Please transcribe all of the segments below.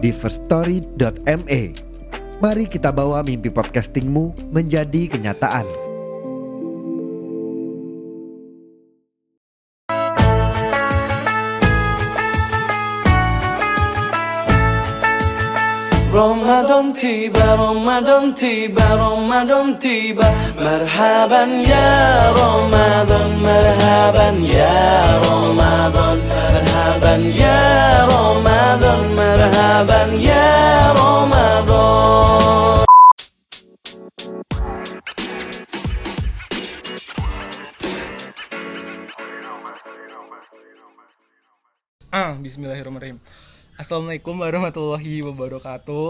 di firstory.me .ma. Mari kita bawa mimpi podcastingmu menjadi kenyataan. Ramadan tiba, Ramadan tiba, Ramadan tiba. Marhaban ya Ramadan, marhaban ya Ramadan. Marhaban ya Ramadan مرحبا يا رمضان Ah, Bismillahirrahmanirrahim. Assalamualaikum warahmatullahi wabarakatuh.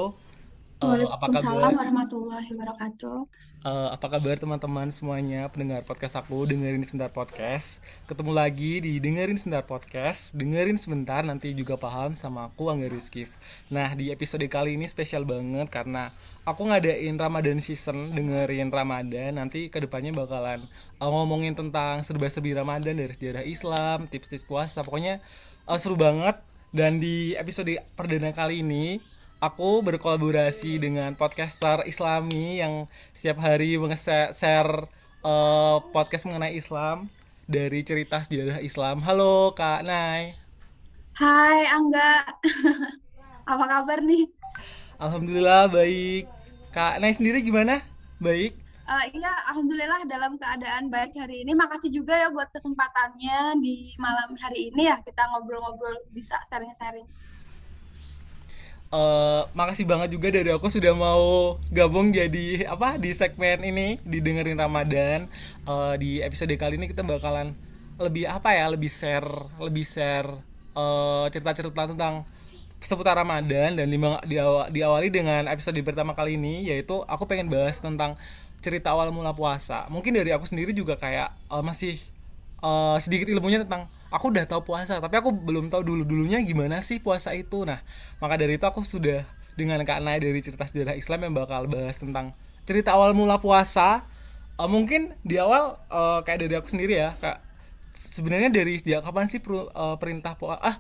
Eh, apa Waalaikumsalam kabar? warahmatullahi wabarakatuh. Eh, apa kabar teman-teman semuanya pendengar podcast aku dengerin sebentar podcast. Ketemu lagi di dengerin sebentar podcast. Dengerin sebentar nanti juga paham sama aku Angga Rizky. Nah di episode kali ini spesial banget karena aku ngadain Ramadan season dengerin Ramadan. Nanti ke depannya bakalan eh, ngomongin tentang serba-serbi Ramadan dari sejarah Islam, tips-tips puasa. Pokoknya eh, seru banget. Dan di episode perdana kali ini aku berkolaborasi dengan podcaster Islami yang setiap hari nge-share eh, podcast mengenai Islam dari cerita sejarah Islam. Halo Kak Nay. Hai Angga, apa kabar nih? Alhamdulillah baik. Kak Nay sendiri gimana? Baik. Eh, iya, alhamdulillah dalam keadaan baik hari ini. Makasih juga ya buat kesempatannya di malam hari ini ya kita ngobrol-ngobrol bisa sharing-sharing. Eh, makasih banget juga dari aku sudah mau gabung jadi apa di segmen ini didengerin Ramadan. Eh, di episode kali ini kita bakalan lebih apa ya? Lebih share, lebih share eh, cerita-cerita tentang seputar Ramadan dan di- diawa- diawali dengan episode pertama kali ini yaitu aku pengen bahas tentang cerita awal mula puasa. Mungkin dari aku sendiri juga kayak eh, masih eh, sedikit ilmunya tentang aku udah tahu puasa tapi aku belum tahu dulu dulunya gimana sih puasa itu. Nah maka dari itu aku sudah dengan Kak Nay dari cerita sejarah Islam yang bakal bahas tentang cerita awal mula puasa. Eh, mungkin di awal eh, kayak dari aku sendiri ya kak. Sebenarnya dari sejak kapan sih peru- eh, perintah puasa ah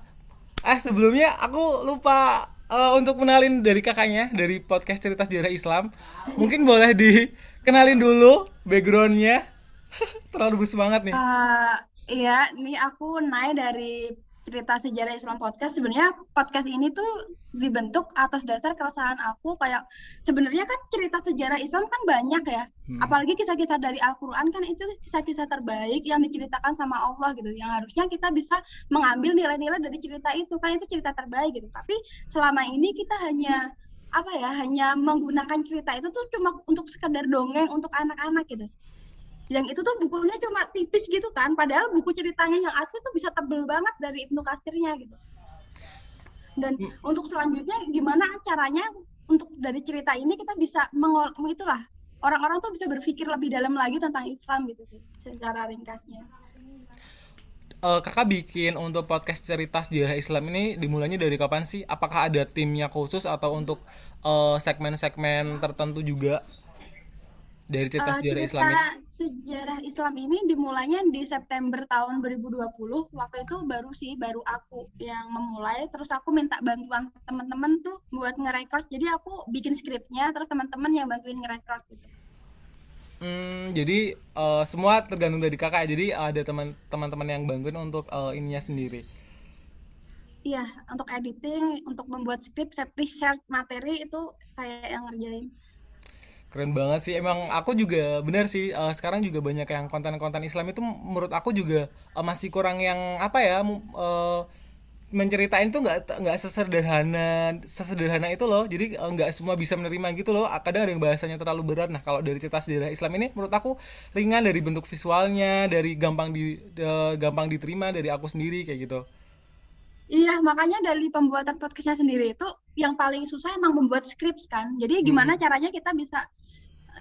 ah sebelumnya aku lupa eh, untuk kenalin dari kakaknya dari podcast cerita sejarah Islam. Mungkin boleh dikenalin dulu backgroundnya. Terlalu bersemangat nih. Eh, iya, ini aku naik dari cerita sejarah Islam podcast. Sebenarnya podcast ini tuh dibentuk atas dasar keresahan aku kayak sebenarnya kan cerita sejarah Islam kan banyak ya. Hmm. Apalagi kisah-kisah dari Al-Qur'an kan itu kisah-kisah terbaik yang diceritakan sama Allah gitu. Yang harusnya kita bisa mengambil nilai-nilai dari cerita itu kan itu cerita terbaik gitu. Tapi selama ini kita hanya apa ya hanya menggunakan cerita itu tuh cuma untuk sekedar dongeng untuk anak-anak gitu yang itu tuh bukunya cuma tipis gitu kan. Padahal buku ceritanya yang asli tuh bisa tebel banget dari Ibnu Katsirnya gitu. Dan untuk selanjutnya gimana caranya untuk dari cerita ini kita bisa mengol itulah orang-orang tuh bisa berpikir lebih dalam lagi tentang Islam gitu sih secara ringkasnya. Eh, kakak bikin untuk podcast cerita sejarah Islam ini dimulainya dari kapan sih? Apakah ada timnya khusus atau untuk eh, segmen-segmen tertentu juga dari cerita Eh, sejarah cerita Islam ini? sejarah Islam ini dimulainya di September tahun 2020 waktu itu baru sih baru aku yang memulai terus aku minta bantuan teman-teman tuh buat nge-record jadi aku bikin skripnya terus teman-teman yang bantuin nge-record gitu Hmm, jadi eh, semua tergantung dari kakak. Jadi ada teman teman-teman yang bantuin untuk eh, ininya sendiri. iya untuk editing untuk membuat skrip research materi itu saya yang ngerjain Keren banget sih. Emang aku juga benar sih. eh, sekarang juga banyak yang konten-konten Islam itu menurut aku juga eh, masih kurang yang apa ya? eh, menceritain tuh nggak nggak sesederhana sesederhana itu loh. Jadi nggak semua bisa menerima gitu loh. Kadang ada yang bahasanya terlalu berat. Nah kalau dari cerita sejarah Islam ini menurut aku ringan dari bentuk visualnya, dari gampang di eh, gampang diterima dari aku sendiri kayak gitu. Iya, makanya dari pembuatan podcastnya sendiri itu yang paling susah emang membuat skrips kan. Jadi gimana Hmm. caranya kita bisa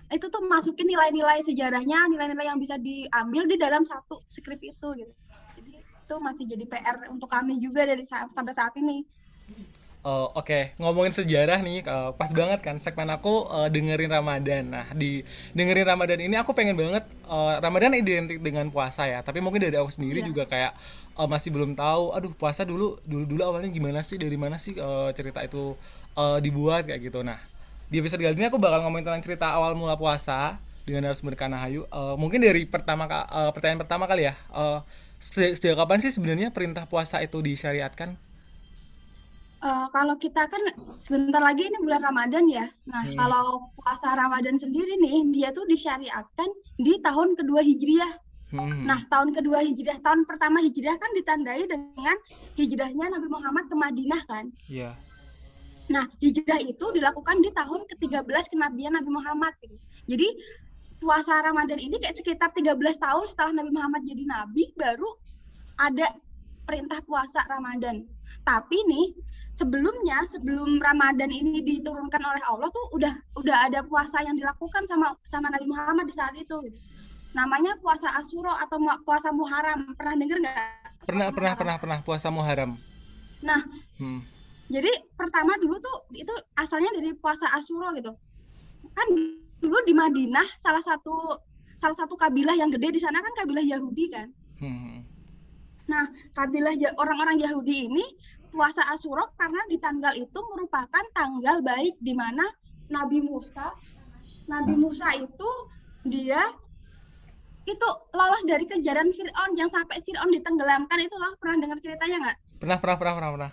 itu tuh masukin nilai-nilai sejarahnya, nilai-nilai yang bisa diambil di dalam satu skrip itu gitu. Jadi itu masih jadi PR untuk kami juga dari sa- sampai saat ini. Oh, Oke, ngomongin sejarah nih, eh, pas banget kan segmen aku eh, dengerin Ramadan. Nah, di dengerin Ramadan ini aku pengen banget eh, Ramadan identik dengan puasa ya. Tapi mungkin dari aku sendiri Iya. juga kayak eh, masih belum tahu. Aduh, puasa dulu dulu dulu awalnya gimana sih? Dari mana sih eh, cerita itu eh, dibuat kayak gitu. Nah, di episode kali ini aku bakal ngomongin tentang cerita awal mula puasa dengan narasumber Kanahayu. Eh, mungkin dari pertama eh, pertanyaan pertama kali ya. Eh, se- sejak kapan sih sebenarnya perintah puasa itu disyariatkan? Eh, kalau kita kan sebentar lagi ini bulan Ramadan ya. Nah, Hmm. kalau puasa Ramadan sendiri nih, dia tuh disyariatkan di tahun kedua Hijriah. Hmm. Nah, tahun kedua Hijriah, tahun pertama Hijriah kan ditandai dengan hijrahnya Nabi Muhammad ke Madinah kan. Iya. Nah, hijrah itu dilakukan di tahun ke-13 kenabian Nabi Muhammad gitu. Jadi puasa Ramadan ini kayak sekitar 13 tahun setelah Nabi Muhammad jadi nabi baru ada perintah puasa Ramadan. Tapi nih sebelumnya sebelum Ramadan ini diturunkan oleh Allah tuh udah udah ada puasa yang dilakukan sama sama Nabi Muhammad di saat itu gitu. Namanya puasa Asyura atau puasa Muharram. Pernah dengar nggak? Pernah pernah pernah pernah puasa Muharram. Nah, Hmm. Jadi pertama dulu tuh itu asalnya dari puasa Asyura gitu. Kan dulu di Madinah salah satu salah satu kabilah yang gede di sana kan kabilah Yahudi kan. Hmm. Nah, kabilah orang-orang Yahudi ini puasa Asyura karena di tanggal itu merupakan tanggal baik di mana Nabi Musa Nabi Musa itu dia itu lolos dari kejaran Fir'aun yang sampai Fir'aun ditenggelamkan itu loh pernah dengar ceritanya nggak? Pernah pernah pernah pernah pernah.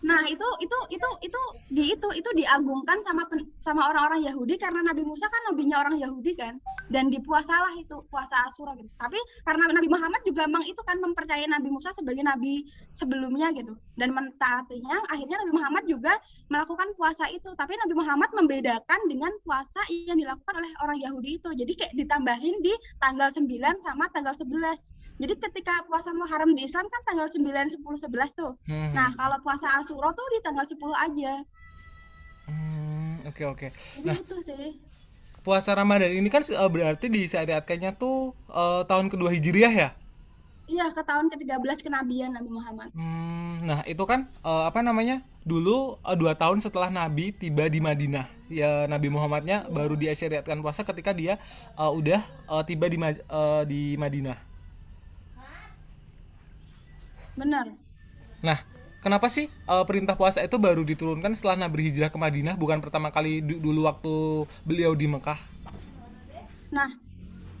Nah, itu itu itu itu di itu itu diagungkan sama pen- sama orang-orang Yahudi karena Nabi Musa kan nabinya orang Yahudi kan dan dipuasalah itu puasa Asyura gitu. Tapi karena Nabi Muhammad juga memang itu kan mempercayai Nabi Musa sebagai nabi sebelumnya gitu dan mentaatinya akhirnya Nabi Muhammad juga melakukan puasa itu. Tapi Nabi Muhammad membedakan dengan puasa yang dilakukan oleh orang Yahudi itu. Jadi kayak ditambahin di tanggal 9 sama tanggal 11. Jadi ketika puasa Muharram di Islam kan tanggal 9, 10, 11 tuh. Hmm. Nah, kalau puasa Asyura tuh di tanggal 10 aja. Hmm, oke oke. Jadi Nah, itu sih. puasa Ramadan ini kan eh, berarti disyariatkannya tuh eh, tahun kedua Hijriah ya? Iya, ke tahun ke-13 kenabian Nabi Muhammad. Hmm, nah itu kan eh, apa namanya? Dulu eh, dua tahun setelah Nabi tiba di Madinah, ya Nabi Muhammadnya baru disyariatkan puasa ketika dia eh, udah eh, tiba di eh, di Madinah. Benar. Nah, kenapa sih eh, perintah puasa itu baru diturunkan setelah Nabi hijrah ke Madinah, bukan pertama kali du- dulu waktu beliau di Mekah? Nah,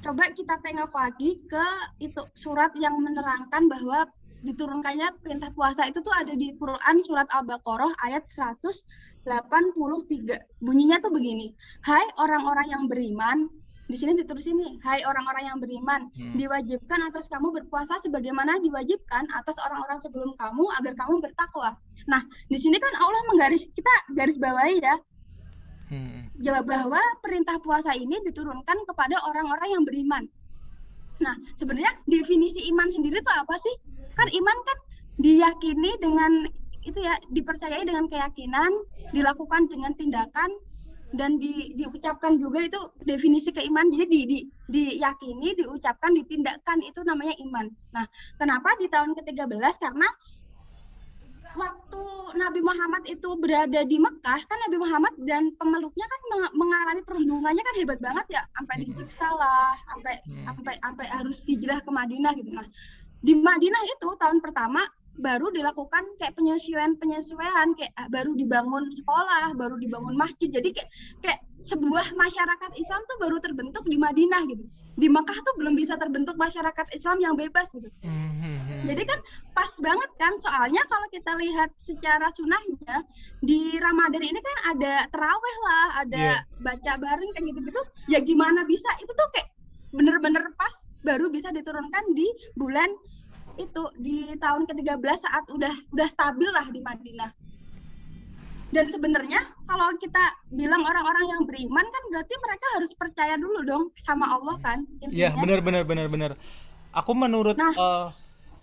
coba kita tengok lagi ke itu surat yang menerangkan bahwa diturunkannya perintah puasa itu tuh ada di Quran surat Al-Baqarah ayat 183. Bunyinya tuh begini. Hai orang-orang yang beriman, di sini ditulis ini, hai orang-orang yang beriman, Hmm. diwajibkan atas kamu berpuasa sebagaimana diwajibkan atas orang-orang sebelum kamu agar kamu bertakwa. Nah, di sini kan Allah menggaris kita garis bawahi ya Hmm. jawab bahwa perintah puasa ini diturunkan kepada orang-orang yang beriman. Nah, sebenarnya definisi iman sendiri itu apa sih? Kan iman kan diyakini dengan itu ya dipercayai dengan keyakinan, dilakukan dengan tindakan dan di, diucapkan juga itu definisi keimanan. Jadi di, di, diyakini, diucapkan, ditindakkan itu namanya iman. Nah, kenapa di tahun ke-13? Karena waktu Nabi Muhammad itu berada di Mekah kan Nabi Muhammad dan pemeluknya kan meng- mengalami perundungannya kan hebat banget ya sampai disiksa lah sampai sampai sampai harus hijrah ke Madinah gitu nah di Madinah itu tahun pertama baru dilakukan kayak penyesuaian penyesuaian kayak ah, baru dibangun sekolah baru dibangun masjid jadi kayak kayak sebuah masyarakat Islam tuh baru terbentuk di Madinah gitu di Mekah tuh belum bisa terbentuk masyarakat Islam yang bebas gitu Hmm, hmm, hmm. jadi kan pas banget kan soalnya kalau kita lihat secara sunahnya di Ramadan ini kan ada teraweh lah, ada Iya. baca bareng kayak gitu-gitu. Ya gimana bisa? Itu tuh kayak bener-bener pas baru bisa diturunkan di bulan itu di tahun ke-13 saat udah udah stabil lah di Madinah. Dan sebenarnya kalau kita bilang orang-orang yang beriman kan berarti mereka harus percaya dulu dong sama Allah kan. Iya, benar benar benar benar. Aku menurut Nah. eh,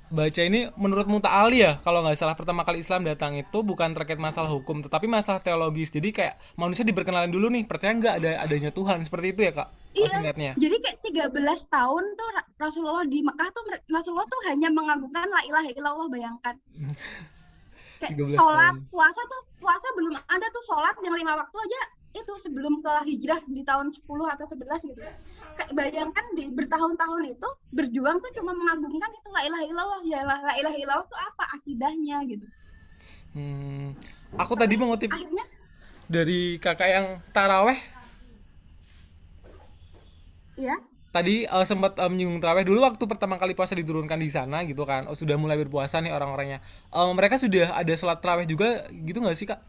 baca ini menurut Muta'ali ya kalau nggak salah pertama kali Islam datang itu bukan terkait masalah hukum tetapi masalah teologis jadi kayak manusia diperkenalkan dulu nih percaya nggak ada adanya Tuhan seperti itu ya kak Iya, jadi kayak 13 tahun tuh Ra- Rasulullah di Mekah tuh Rasulullah tuh hanya mengagungkan la ilaha illallah bayangkan. Kayak 13 sholat, tahun. puasa tuh puasa belum ada tuh sholat yang lima waktu aja itu sebelum ke hijrah di tahun 10 atau 11 gitu. Kayak bayangkan di bertahun-tahun itu berjuang tuh cuma mengagungkan itu la ilaha illallah ya la la ilaha illallah tuh apa akidahnya gitu. Hmm, aku tadi mengutip Akhirnya dari kakak yang taraweh ya tadi eh, sempat eh, menyinggung taraweh dulu waktu pertama kali puasa diturunkan di sana gitu kan oh, sudah mulai berpuasa nih orang-orangnya Eh, mereka sudah ada sholat taraweh juga gitu nggak sih kak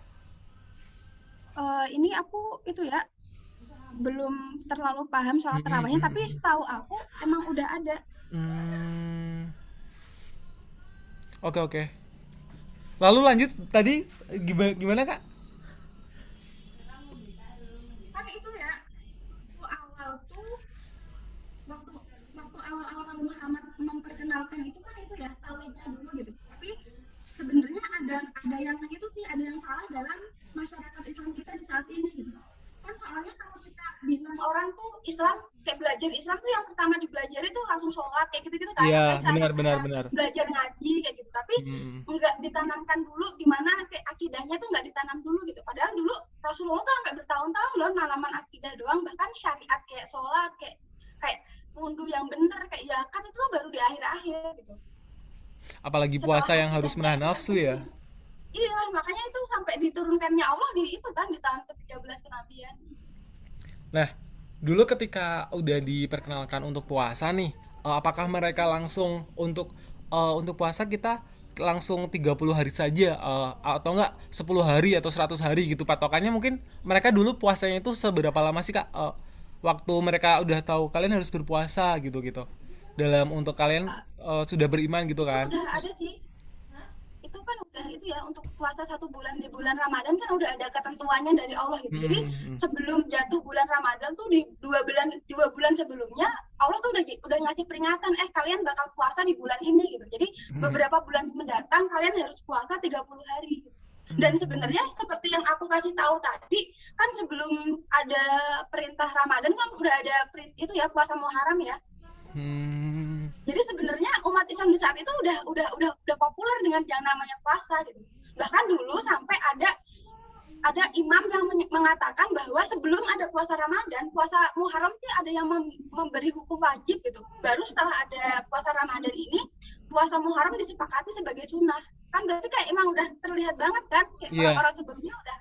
eh, ini aku itu ya belum terlalu paham Mm-mm, terawihnya tapi mm-mm. setahu aku emang udah ada Hmm. Oke oke. Lalu lanjut tadi gimana gimana kak? kan itu ya waktu awal tuh waktu waktu awal-awal Nabi Muhammad memperkenalkan itu kan itu ya tauhidnya dulu gitu. Tapi sebenarnya ada ada yang itu sih ada yang salah dalam masyarakat Islam kita di saat ini gitu. Kan soalnya kalau kita bilang orang tuh Islam kayak belajar Islam tuh yang pertama dipelajari tuh langsung sholat kayak gitu-gitu kan. Iya, kan benar, benar, benar. belajar ngaji kayak gitu. Tapi Hmm. nggak ditanamkan dulu gimana kayak akidahnya tuh nggak ditanam dulu gitu. Padahal dulu Rasulullah tuh sampai bertahun-tahun loh nanaman akidah doang bahkan syariat kayak sholat kayak kayak wudhu yang benar kayak zakat itu baru di akhir-akhir gitu Apalagi puasa yang harus menahan nafsu ya. iya makanya itu sampai diturunkannya Allah di itu kan di tahun ke-13 kenabian Nah, dulu ketika udah diperkenalkan untuk puasa nih, eh, apakah mereka langsung untuk eh, untuk puasa kita langsung 30 hari saja eh, atau enggak 10 hari atau 100 hari gitu patokannya mungkin mereka dulu puasanya itu seberapa lama sih Kak? Eh, waktu mereka udah tahu kalian harus berpuasa gitu gitu. Dalam untuk kalian eh, sudah beriman gitu kan. udah ada sih itu kan udah itu ya untuk puasa satu bulan di bulan Ramadan kan udah ada ketentuannya dari Allah gitu jadi Hmm, hmm. sebelum jatuh bulan Ramadan tuh di dua bulan dua bulan sebelumnya Allah tuh udah udah ngasih peringatan eh kalian bakal puasa di bulan ini gitu jadi Hmm. beberapa bulan mendatang kalian harus puasa 30 hari gitu. dan Hmm. sebenarnya seperti yang aku kasih tahu tadi kan sebelum ada perintah Ramadan kan udah ada itu ya puasa Muharram ya Hmm. jadi sebenarnya umat Islam di saat itu udah udah udah udah populer dengan yang namanya puasa gitu. Bahkan dulu sampai ada ada imam yang men- mengatakan bahwa sebelum ada puasa Ramadan, puasa Muharram itu ada yang mem- memberi hukum wajib gitu. Baru setelah ada puasa Ramadan ini, puasa Muharram disepakati sebagai sunnah. Kan berarti kayak emang udah terlihat banget kan kayak Iya. orang-orang sebelumnya udah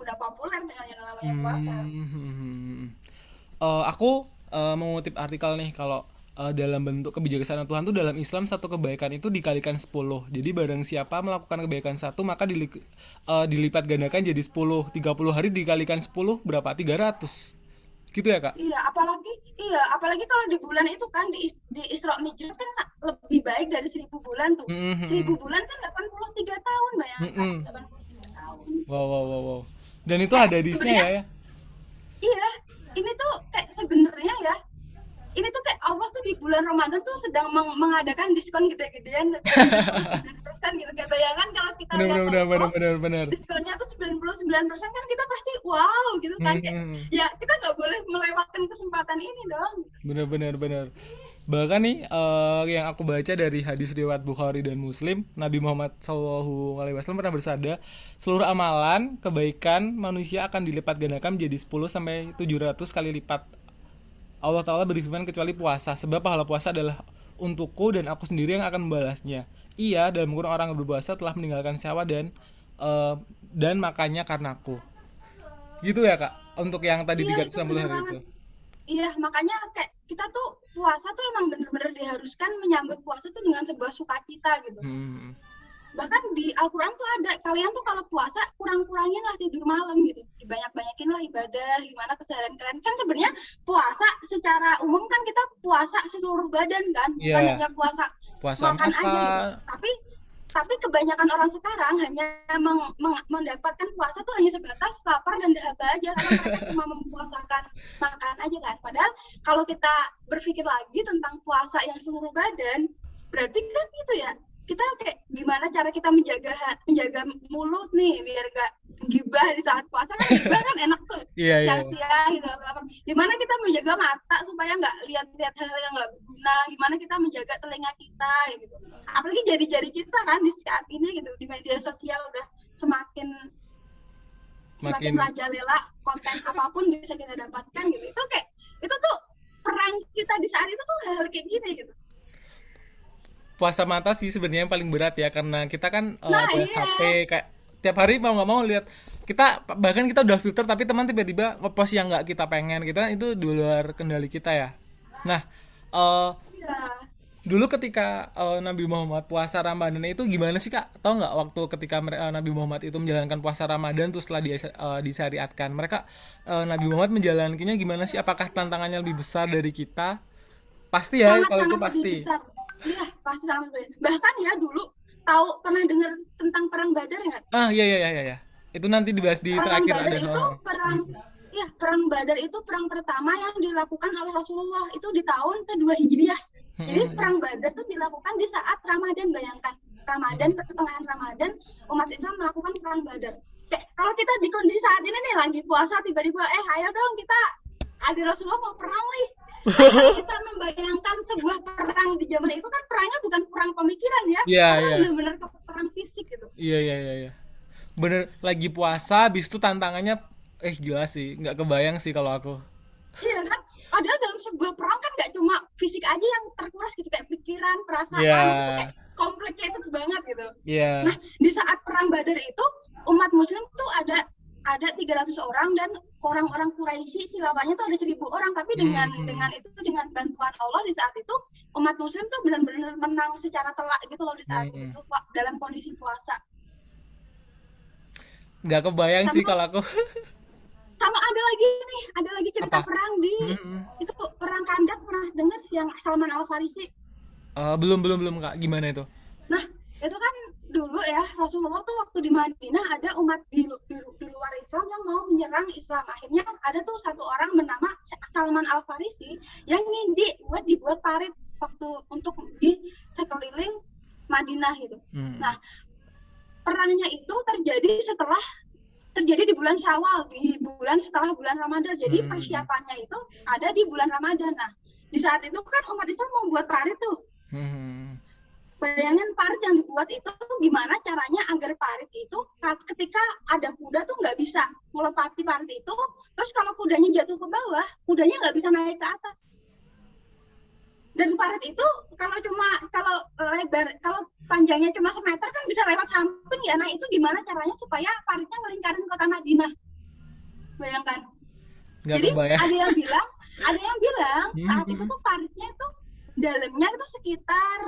udah populer dengan yang namanya puasa. Hmm. Eh, aku eh, mengutip artikel nih kalau eh, dalam bentuk kebijaksanaan Tuhan tuh dalam Islam satu kebaikan itu dikalikan 10. Jadi barang siapa melakukan kebaikan satu maka dili- eh, dilipat gandakan jadi 10. 30 hari dikalikan 10 berapa? 300. Gitu ya, Kak? Iya, apalagi iya, apalagi kalau di bulan itu kan di, di Isra Mi'raj kan lebih baik dari seribu bulan tuh. Mhm. Seribu bulan kan 83 tahun bayangkan, Mhm. 83 tahun. Wow, wow, wow, wow. Dan itu ada hadisnya ya, ya. Iya, ini tuh kayak sebenarnya ya, ini tuh kayak Allah tuh di bulan Ramadan tuh sedang meng- mengadakan diskon gede-gedean, 99% gitu. Kayak bayangan kalau kita Benar, lihat benar, benar, benar. diskonnya tuh 99% kan kita pasti wow gitu kan. Kayak, Hmm. ya kita nggak boleh melewatkan kesempatan ini dong. Bener bener bener. Bahkan nih eh, yang aku baca dari hadis riwayat Bukhari dan Muslim, Nabi Muhammad SAW pernah bersabda, seluruh amalan kebaikan manusia akan dilipat gandakan menjadi 10 sampai 700 kali lipat. Allah Taala berfirman kecuali puasa, sebab pahala puasa adalah untukku dan aku sendiri yang akan membalasnya. Iya, dalam kurun orang yang berpuasa telah meninggalkan syahwat dan eh, dan makannya karenaku. Gitu ya kak, untuk yang tadi Iya, 360 itu bener hari banget. itu. Iya, makanya kayak kita tuh puasa tuh emang bener-bener diharuskan menyambut puasa tuh dengan sebuah sukacita gitu. Hmm. Bahkan di Al-Quran tuh ada, kalian tuh kalau puasa kurang-kurangin lah tidur malam gitu. Dibanyak-banyakin lah ibadah, gimana keseharian kalian. Kan sebenarnya puasa secara umum kan kita puasa seluruh badan kan, bukan Iya. hanya puasa Puasa makan mata, aja gitu. Tapi tapi kebanyakan orang sekarang hanya meng- meng- mendapatkan puasa tuh hanya sebatas lapar dan dahaga aja karena mereka cuma mempuasakan makan aja kan. Padahal kalau kita berpikir lagi tentang puasa yang seluruh badan berarti kan itu ya kita kayak cara kita menjaga menjaga mulut nih biar gak gibah di saat puasa. Kan gibah kan enak tuh. Iya, iya. sia-sia gitu lapar. gimana kita menjaga mata supaya nggak lihat-lihat hal yang nggak berguna? Gimana kita menjaga telinga kita gitu. Apalagi jari-jari kita kan di saat ini gitu di media sosial udah semakin semakin Makin- merajalela konten apa pun bisa kita dapatkan gitu. Itu kayak itu tuh perang kita di saat itu tuh hal kayak gini gitu puasa mata sih sebenarnya yang paling berat ya karena kita kan uh, Nah, iya. HP kayak tiap hari mau nggak mau lihat kita bahkan kita udah filter tapi teman tiba-tiba ngepost yang nggak kita pengen gitu kan itu di luar kendali kita ya. Nah eh, ya dulu ketika eh, Nabi Muhammad puasa Ramadan itu gimana sih kak? Tahu nggak waktu ketika eh, Nabi Muhammad itu menjalankan puasa Ramadan terus setelah di, eh, disyariatkan? Mereka eh, Nabi Muhammad menjalankannya gimana sih? Apakah tantangannya lebih besar dari kita? Pasti ya kalau itu pasti. besar. Iya, pasti lebih. Bahkan ya dulu tahu pernah dengar tentang perang Badar nggak? ah iya iya iya iya itu nanti dibahas di perang terakhir Badar ada itu oh. perang ya perang Badar itu perang pertama yang dilakukan oleh Rasulullah itu di tahun kedua Hijriah. Jadi Hmm. perang Badar itu dilakukan di saat Ramadan bayangkan. Ramadan pertengahan Ramadan umat Islam melakukan perang Badar. Kayak, kalau kita di kondisi saat ini nih lagi puasa tiba-tiba eh ayo dong kita ada Rasulullah mau perang nih. Kita membayangkan sebuah perang di zaman itu kan perangnya bukan perang pemikiran ya. Iya, Karena iya. benar-benar ke perang fisik gitu. Iya iya iya iya. Bener lagi puasa, habis itu tantangannya eh gila sih, nggak kebayang sih kalau aku. Iya kan? Padahal dalam sebuah perang kan nggak cuma fisik aja yang terkuras gitu kayak pikiran, perasaan, Iya. itu kayak complicated banget gitu. Iya. Nah, di saat perang Badar itu umat muslim tuh ada ada 300 orang dan orang-orang Quraisy si lawannya tuh ada 1000 orang tapi dengan Hmm. dengan itu dengan bantuan Allah di saat itu umat muslim tuh benar-benar menang secara telak gitu loh di saat Hmm. itu Pak, dalam kondisi puasa. Nggak kebayang sih Sama- kalau aku. Sama ada lagi nih, ada lagi cerita Apa? perang di Mm-mm. itu perang Kandak pernah dengar yang Salman Al Farisi Eh, belum belum belum kak, gimana itu? Nah, itu kan dulu ya Rasulullah tuh waktu di Madinah ada umat di, di, di luar Islam yang mau menyerang Islam. Akhirnya ada tuh satu orang bernama Salman Al Farisi yang ngindi buat dibuat parit waktu untuk di sekeliling Madinah gitu. Hmm. Nah, perangnya itu terjadi setelah terjadi di bulan Syawal, di bulan setelah bulan Ramadan. Jadi Hmm. persiapannya itu ada di bulan Ramadan. Nah, di saat itu kan umat Islam mau buat parit tuh Hmm. Bayangin parit yang dibuat itu gimana caranya agar parit itu ka- ketika ada kuda tuh nggak bisa melepati parit itu terus kalau kudanya jatuh ke bawah kudanya nggak bisa naik ke atas. Dan parit itu kalau cuma kalau lebar kalau panjangnya cuma semeter kan bisa lewat samping ya. Nah itu gimana caranya supaya paritnya ngelingkarin kota Madinah? Bayangkan. Nggak jadi kebayang. ada yang bilang, ada yang bilang saat itu tuh paritnya itu dalamnya itu sekitar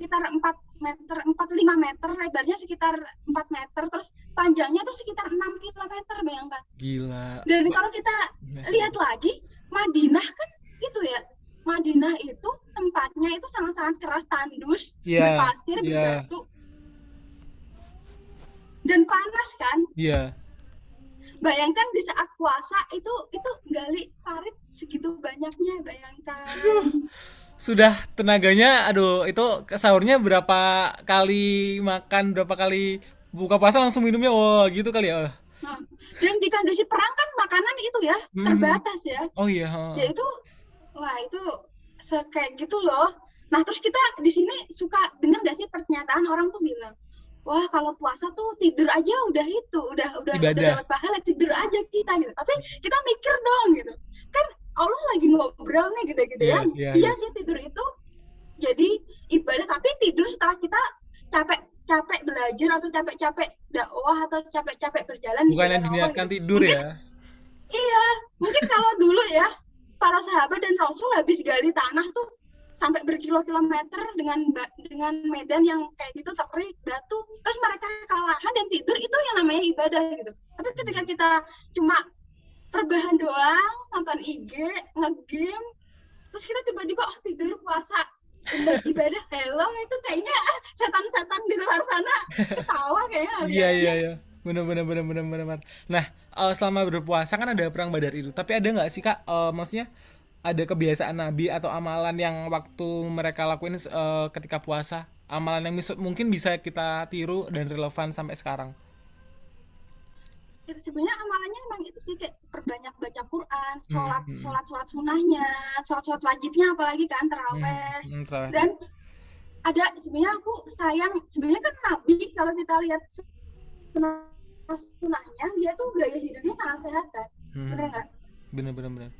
sekitar 4 meter, 4 5 meter, lebarnya sekitar 4 meter, terus panjangnya tuh sekitar 6 kilometer bayangkan. Gila. Dan kalau kita Iya lihat lagi, Madinah kan itu ya. Madinah itu tempatnya itu sangat-sangat keras tandus, Iya, berpasir, iya. berbatu. Dan panas kan? Iya. Bayangkan di saat puasa itu itu gali parit segitu banyaknya bayangkan. Sudah tenaganya, aduh, itu sahurnya berapa kali makan, berapa kali buka puasa langsung minumnya, wah gitu kali ya. Nah, dan di kondisi perang kan makanan itu ya Hmm. terbatas ya. Oh iya. Ya itu wah itu kayak gitu loh. Nah, terus kita di sini suka dengar gak sih pernyataan orang tuh bilang, "Wah, kalau puasa tuh tidur aja udah itu, udah udah udah dapat pahala, tidur aja kita gitu." Tapi kita mikir dong gitu. Kan Allah lagi ngobrol nih gede-gedean. Iya, iya, Iya iya. sih tidur itu jadi ibadah, tapi tidur setelah kita capek capek belajar atau capek-capek dakwah atau capek-capek berjalan Bukan jalan yang Allah diniatkan gitu. tidur Mungkin- ya. Iya, mungkin kalau dulu ya para sahabat dan Rasul habis gali tanah tuh sampai berkilo-kilometer dengan dengan medan yang kayak gitu terik batu, terus mereka kalahan dan tidur itu yang namanya ibadah gitu. Tapi ketika kita cuma rebahan doang, nonton IG, nge-game, terus kita tiba-tiba oh tidur puasa ibadah, hello itu kayaknya ah, setan-setan di luar sana ketawa kayaknya Iya iya iya. Bener bener bener bener bener. Nah, eh, selama berpuasa kan ada perang Badar itu. Tapi ada nggak sih kak? eh, maksudnya ada kebiasaan nabi atau amalan yang waktu mereka lakuin eh, ketika puasa amalan yang mungkin bisa kita tiru dan relevan sampai sekarang itu sebenarnya amalannya emang itu sih kayak perbanyak baca Quran, sholat, Hmm, hmm. sholat, sholat sunahnya, sholat, sholat wajibnya apalagi kan teraweh. Hmm, terawih. Dan ada sebenarnya aku sayang sebenarnya kan Nabi kalau kita lihat sunah sunahnya dia tuh gaya hidupnya sangat sehat kan, Hmm. bener nggak? bener bener bener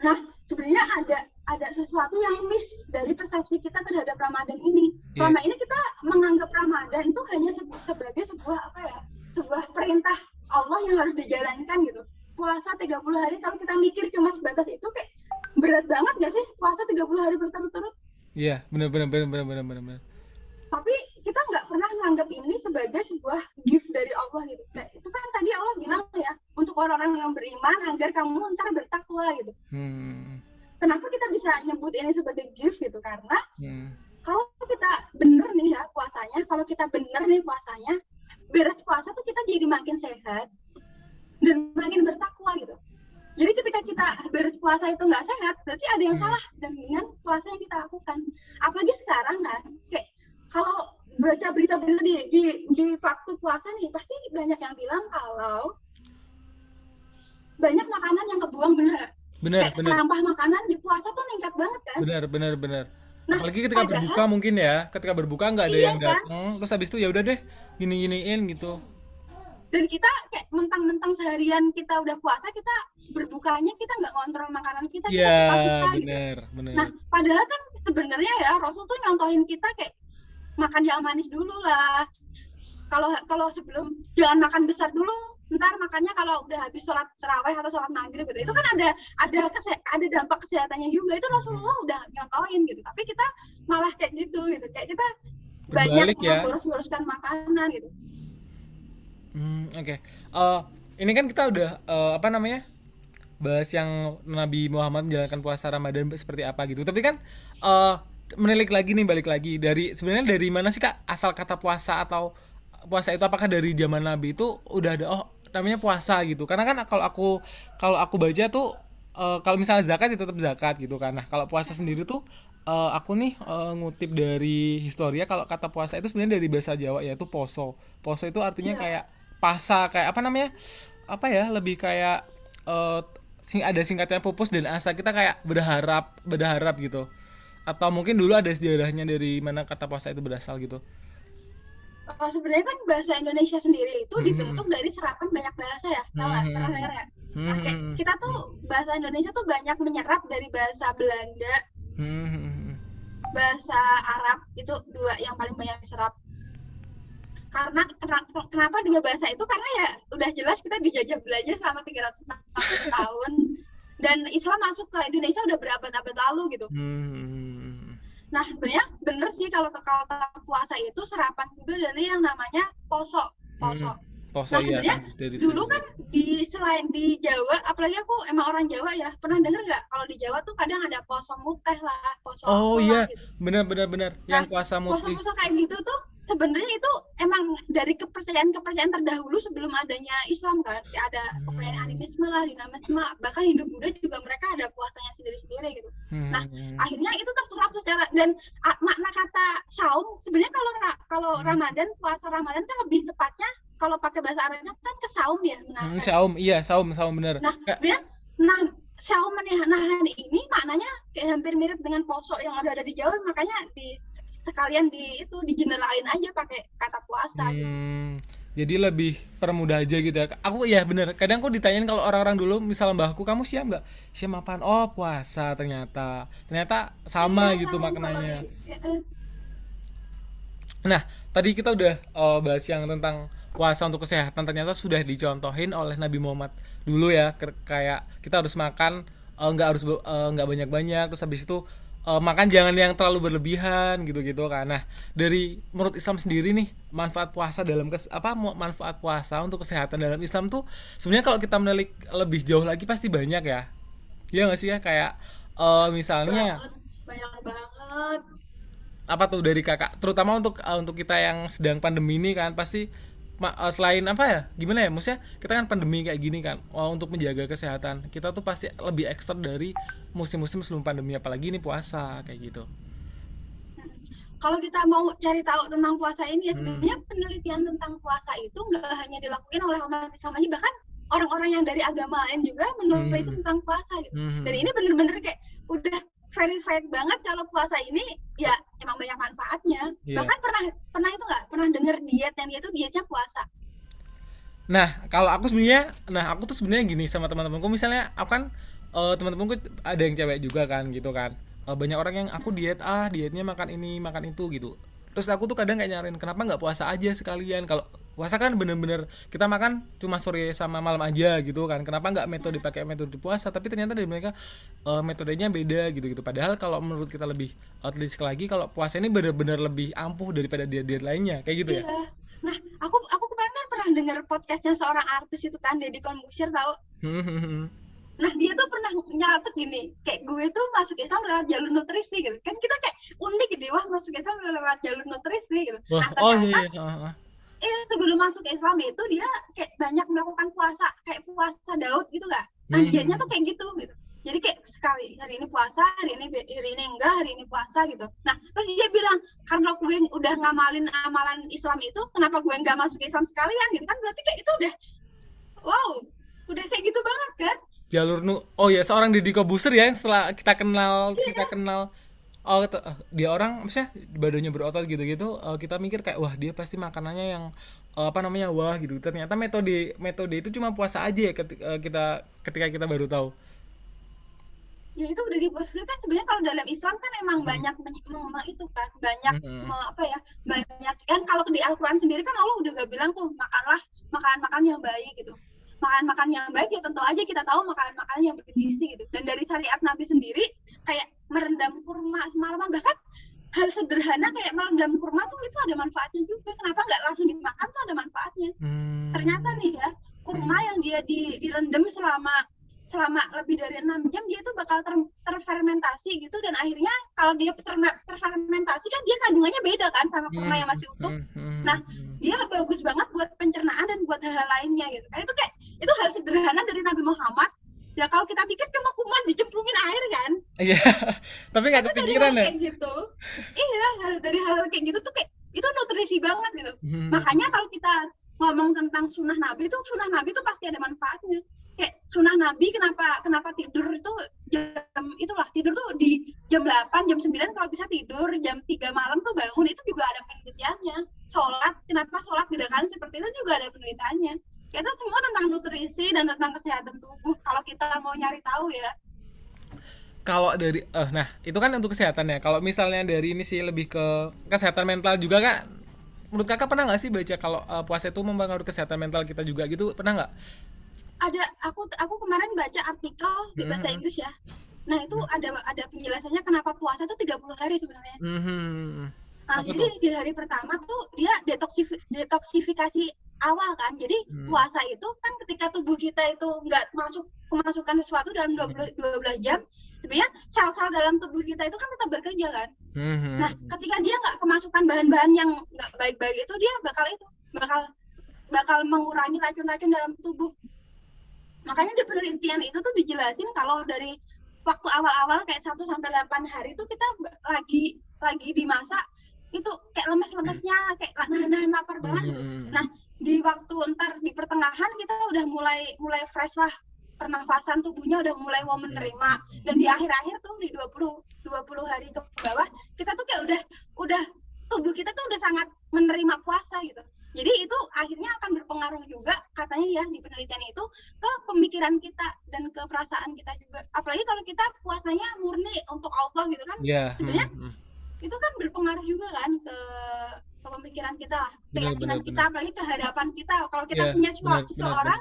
Nah sebenarnya ada ada sesuatu yang miss dari persepsi kita terhadap Ramadan ini. Iya. Selama ini kita menganggap Ramadan itu hanya se- sebagai sebuah apa ya, sebuah perintah Allah yang harus dijalankan gitu. Puasa 30 hari kalau kita mikir cuma sebatas itu kayak berat banget gak sih puasa 30 hari berturut-turut? iya bener bener bener bener bener bener. Tapi kita nggak pernah menganggap ini sebagai sebuah gift dari Allah gitu. Nah, itu kan tadi Allah bilang ya untuk orang-orang yang beriman agar kamu ntar bertakwa gitu. Hmm, Kenapa kita bisa nyebut ini sebagai gift gitu? Karena hmm. kalau kita bener nih ya puasanya, kalau kita bener nih puasanya, beres puasa tuh kita jadi makin sehat dan makin bertakwa gitu. Jadi ketika kita beres puasa itu nggak sehat, berarti ada yang Hmm. salah dengan puasa yang kita lakukan. Apalagi sekarang kan, kayak kalau baca berita-berita di, di di waktu puasa nih, pasti banyak yang bilang kalau banyak makanan yang kebuang bener bener Kayak bener sampah makanan di puasa tuh meningkat banget kan? bener bener bener Nah, apalagi ketika padahal- berbuka mungkin ya. Ketika berbuka nggak ada Iya yang kan? datang terus habis itu ya udah deh gini giniin gitu. Dan kita kayak mentang-mentang seharian kita udah puasa kita berbukanya kita nggak kontrol makanan kita kita Iya suka-suka gitu. bener bener. Nah padahal kan sebenarnya ya Rasul tuh nyontohin kita kayak makan yang manis dulu lah. Kalau kalau sebelum jangan makan besar dulu ntar makannya kalau udah habis sholat terawih atau sholat maghrib gitu itu kan ada ada kese- ada dampak kesehatannya juga itu Rasulullah udah nyontohin gitu tapi kita malah kayak gitu gitu kayak kita banyak Berbalik ya. boros-boroskan makanan gitu Hmm, oke. Eh, ini kan kita udah eh, apa namanya? bahas yang Nabi Muhammad menjalankan puasa Ramadan seperti apa gitu. Tapi kan eh menilik lagi nih balik lagi dari sebenarnya dari mana sih Kak asal kata puasa atau puasa itu apakah dari zaman Nabi itu udah ada oh namanya puasa gitu. Karena kan kalau aku kalau aku baca tuh eh, kalau misalnya zakat ya tetap zakat gitu kan. Nah, kalau puasa sendiri tuh eh, aku nih eh, ngutip dari historia kalau kata puasa itu sebenarnya dari bahasa Jawa yaitu poso. Poso itu artinya Iya. kayak pasa kayak apa namanya? Apa ya? Lebih kayak sing ada singkatnya pupus dan asa kita kayak berharap berharap gitu. Atau mungkin dulu ada sejarahnya dari mana kata puasa itu berasal gitu. Oh, sebenarnya kan bahasa Indonesia sendiri itu Hmm. dibentuk dari serapan banyak bahasa ya. Tahu nggak? Hmm. Pernah dengar nggak? Kayak kita tuh bahasa Indonesia tuh banyak menyerap dari bahasa Belanda, Hmm. bahasa Arab itu dua yang paling banyak diserap. Karena kena- kenapa dua bahasa itu? Karena ya udah jelas kita dijajah Belanda selama 360 tahun dan Islam masuk ke Indonesia udah berabad-abad lalu gitu. Hmm. Nah, sebenarnya bener sih kalau kalau puasa itu serapan juga dari yang namanya poso. Poso. Poso Nah, iya sebenarnya kan dari dulu kan di selain di Jawa apalagi aku emang orang Jawa ya pernah denger nggak kalau di Jawa tuh kadang ada poso muteh lah poso Oh iya, gitu. benar benar benar. Yang Nah, puasa mutih. poso-poso kayak gitu tuh sebenarnya itu emang dari kepercayaan-kepercayaan terdahulu sebelum adanya Islam kan ada kepercayaan Hmm. animisme lah dinamisme bahkan Hindu Buddha juga mereka ada puasanya sendiri-sendiri gitu Hmm. Nah, akhirnya itu terserap secara dan a, makna kata saum sebenarnya kalau kalau Hmm. Ramadan puasa Ramadan kan lebih tepatnya kalau pakai bahasa Arabnya kan ke saum ya Hmm, menahan. saum, iya saum, saum benar. Nah, sebenarnya nah saum menahan ini maknanya kayak hampir mirip dengan poso yang ada ada di Jawa makanya di sekalian di itu di generalin aja pakai kata puasa gitu. Hmm, jadi lebih permudah aja gitu ya. Aku ya bener. Kadang aku ditanyain kalau orang-orang dulu, misalnya mbahku, kamu siap nggak? Siap apaan? Oh puasa ternyata. Ternyata sama Iya, gitu saum maknanya. kalau. Nah, tadi kita udah eh, bahas yang tentang puasa untuk kesehatan. Ternyata sudah dicontohin oleh Nabi Muhammad dulu ya. Kayak kita harus makan eh, nggak harus be- eh, nggak banyak-banyak. Terus habis itu eh, makan jangan yang terlalu berlebihan gitu-gitu kan. Nah, dari menurut Islam sendiri nih manfaat puasa dalam kes apa manfaat puasa untuk kesehatan dalam Islam tuh sebenarnya kalau kita menelik lebih jauh lagi pasti banyak ya. Iya nggak sih ya kayak eh, misalnya banyak banget apa tuh dari kakak terutama untuk uh, untuk kita yang sedang pandemi ini kan pasti selain apa ya gimana ya maksudnya kita kan pandemi kayak gini kan oh, untuk menjaga kesehatan kita tuh pasti lebih ekstra dari musim-musim sebelum pandemi apalagi ini puasa kayak gitu kalau kita mau cari tahu tentang puasa ini ya Hmm. sebenarnya penelitian tentang puasa itu nggak hanya dilakukan oleh umat Islam aja bahkan orang-orang yang dari agama lain juga meneliti Hmm. tentang puasa gitu Mhm. dan ini bener-bener kayak udah verified banget kalau puasa ini ya emang banyak manfaatnya Iya. bahkan pernah pernah itu nggak pernah denger diet yang dia tuh dietnya puasa Nah, kalau aku sebenarnya, nah aku tuh sebenarnya gini sama teman-temanku, misalnya aku kan eh, teman-temanku ada yang cewek juga kan, gitu kan. Eh, banyak orang yang aku diet ah, dietnya makan ini, makan itu gitu. Terus aku tuh kadang kayak nyariin kenapa nggak puasa aja sekalian. Kalau puasa kan bener-bener kita makan cuma sore sama malam aja gitu kan. Kenapa nggak metode pakai metode puasa? Tapi ternyata dari mereka eh, metodenya beda gitu-gitu. Padahal kalau menurut kita lebih outreach lagi, kalau puasa ini bener-bener lebih ampuh daripada diet-diet lainnya, kayak gitu ya. iya nah aku aku kemarin kan pernah denger podcastnya seorang artis itu kan Deddy Corbuzier tahu Nah dia tuh pernah nyaratuk gini, kayak gue tuh masuk Islam lewat jalur nutrisi gitu. Kan kita kayak unik gitu, wah masuk Islam lewat jalur nutrisi gitu. Wah, Nah oh ternyata iya, iya. Eh, sebelum masuk Islam itu dia kayak banyak melakukan puasa, kayak puasa Daud gitu gak? Nah Hmm. tuh kayak gitu gitu. Jadi kayak sekali hari ini puasa, hari ini hari ini enggak, hari ini puasa gitu. Nah terus dia bilang karena gue udah ngamalin amalan Islam itu, kenapa gue nggak masuk Islam sekalian gitu kan? Berarti kayak itu udah, wow, udah kayak gitu banget kan? jalur nu oh ya seorang Deddy Kobuser ya yang setelah kita kenal kita kenal oh eh, dia orang misalnya badannya berotot gitu-gitu eh, kita mikir kayak wah dia pasti makanannya yang eh, apa namanya wah gitu. Ternyata metode metode itu cuma puasa aja ya ketika kita ketika kita baru tahu. Ya itu udah diposisikan kan sebenarnya kalau dalam Islam kan emang banyak men- mem- itu kan. Banyak Hmm. me- apa ya banyak kan kalau di Al-Quran sendiri kan Allah udah gak bilang tuh makanlah makanan-makanan yang baik gitu makan-makan yang baik ya tentu aja kita tahu makanan-makanan yang bergizi gitu. Dan dari syariat Nabi sendiri kayak merendam kurma semalaman. Bahkan hal sederhana kayak merendam kurma tuh itu ada manfaatnya juga. Kenapa nggak langsung dimakan tuh ada manfaatnya? Hmm. ternyata nih ya kurma yang dia di, direndam selama selama lebih dari enam jam dia tuh bakal ter, terfermentasi gitu dan akhirnya kalau dia ter- terfermentasi kan dia kandungannya beda kan sama kurma yang masih utuh. Hmm, hmm, Nah, hmm. dia bagus banget buat pencernaan dan buat hal-hal lainnya gitu. Kan itu kayak itu hal sederhana dari Nabi Muhammad. Ya kalau kita pikir cuma kuman dicemplungin air kan? Iya tapi nggak kepikiran hal ya? kayak gitu iya hal dari hal kayak gitu tuh kayak itu nutrisi banget gitu. Hmm. makanya kalau kita ngomong tentang sunnah nabi itu sunnah nabi itu pasti ada manfaatnya kayak sunnah nabi kenapa kenapa tidur itu jam itulah tidur tuh di jam 8 jam 9 kalau bisa tidur jam 3 malam tuh bangun itu juga ada penelitiannya. Sholat kenapa sholat gerakan seperti itu juga ada penelitiannya. Ya, itu semua tentang nutrisi dan tentang kesehatan tubuh kalau kita mau nyari tahu ya. Kalau dari eh nah itu kan untuk kesehatan ya. Kalau misalnya dari ini sih lebih ke kesehatan mental juga kak. Menurut kakak pernah nggak sih baca kalau eh, puasa itu mempengaruhi kesehatan mental kita juga gitu? Pernah nggak ada aku aku kemarin baca artikel di bahasa Mhm. Inggris ya nah itu ada ada penjelasannya kenapa puasa itu 30 hari sebenarnya Mhm. Nah, Apa jadi di hari pertama tuh dia detoksif detoksifikasi awal kan. Jadi Hmm. puasa itu kan ketika tubuh kita itu nggak masuk kemasukan sesuatu dalam 12, 12 jam, sebenarnya sel-sel dalam tubuh kita itu kan tetap bekerja kan. Mhm. Nah, ketika dia nggak kemasukan bahan-bahan yang nggak baik-baik itu dia bakal itu bakal bakal mengurangi racun-racun dalam tubuh. Makanya di penelitian itu tuh dijelasin kalau dari waktu awal-awal kayak 1 sampai 8 hari itu kita lagi lagi di masa itu kayak lemes-lemesnya kayak nahan-nahan lapar banget gitu. Mhm. Nah, di waktu ntar di pertengahan kita udah mulai mulai fresh lah pernafasan tubuhnya udah mulai mau menerima dan di akhir-akhir tuh di 20 20 hari ke bawah kita tuh kayak udah udah tubuh kita tuh udah sangat menerima puasa gitu. Jadi itu akhirnya akan berpengaruh juga katanya ya di penelitian itu ke pemikiran kita dan ke perasaan kita juga. Apalagi kalau kita puasanya murni untuk Allah gitu kan Iya. Sebenarnya mhm. itu kan berpengaruh juga kan ke ke pemikiran kita lah Benar, keyakinan benar, kita apalagi ke hadapan kita kalau kita Iya, punya benar, sesuatu benar, seseorang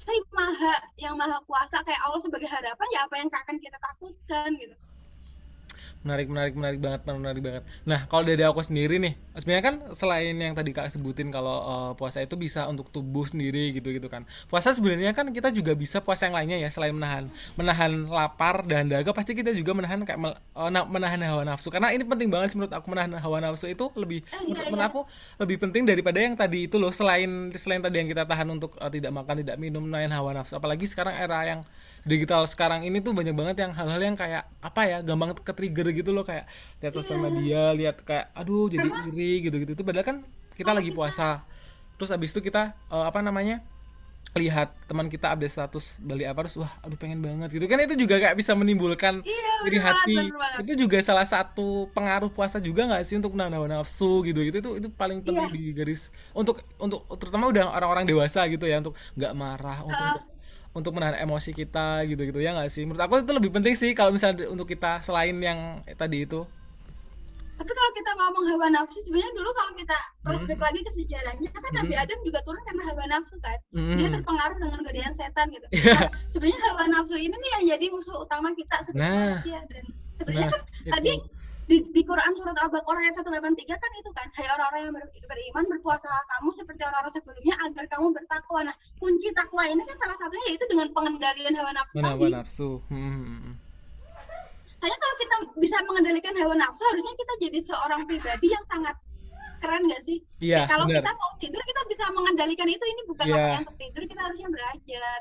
si maha yang maha kuasa kayak Allah sebagai hadapan ya apa yang akan kita takutkan gitu menarik menarik menarik banget menarik banget. Nah kalau dari aku sendiri nih sebenarnya kan selain yang tadi kak sebutin kalau uh, puasa itu bisa untuk tubuh sendiri gitu gitu kan. Puasa sebenarnya kan kita juga bisa puasa yang lainnya ya selain menahan menahan lapar dan dahaga pasti kita juga menahan kayak uh, menahan hawa nafsu. Karena ini penting banget sih menurut aku menahan hawa nafsu itu lebih Eh, iya, menurut, menurut aku lebih penting daripada yang tadi itu loh selain selain tadi yang kita tahan untuk uh, tidak makan tidak minum menahan hawa nafsu. Apalagi sekarang era yang digital sekarang ini tuh banyak banget yang hal-hal yang kayak apa ya gampang ke trigger gitu loh kayak lihat sosial media lihat kayak aduh jadi iri gitu gitu itu padahal kan kita lagi puasa terus abis itu kita eh, apa namanya lihat teman kita update status beli apa terus wah aduh pengen banget gitu kan itu juga kayak bisa menimbulkan Iya, banget, hati bener banget. itu juga salah satu pengaruh puasa juga nggak sih untuk menahan hawa nafsu gitu gitu itu itu paling penting Iya. di garis untuk untuk terutama udah orang-orang dewasa gitu ya untuk nggak marah untuk. Untuk menahan emosi kita gitu-gitu ya nggak sih menurut aku itu lebih penting sih kalau misalnya untuk kita selain yang tadi itu Tapi kalau kita ngomong hawa nafsu, sebenarnya dulu kalau kita Hmm. flashback lagi ke sejarahnya, kan Nabi Adam juga turun karena hawa nafsu kan. Dia Hmm. terpengaruh dengan godaan setan gitu. Iya. Nah, sebenarnya hawa nafsu ini nih yang jadi musuh utama kita sebagai Nah. manusia dan sebenarnya Nah, kan itu. tadi di, di Quran surat Al-Baqarah ayat 183 kan itu kan, hai orang-orang yang ber- beriman berpuasa kamu seperti orang-orang sebelumnya agar kamu bertakwa. Nah, kunci takwa ini kan salah satunya yaitu dengan pengendalian hawa nafsu tadi. hawa nafsu Hmm. Saya kalau kita bisa mengendalikan hawa nafsu, harusnya kita jadi seorang pribadi yang sangat keren gak sih? Iya, kalau benar. kita mau tidur, kita bisa mengendalikan itu. Ini bukan Iya. waktunya untuk tidur, kita harusnya belajar.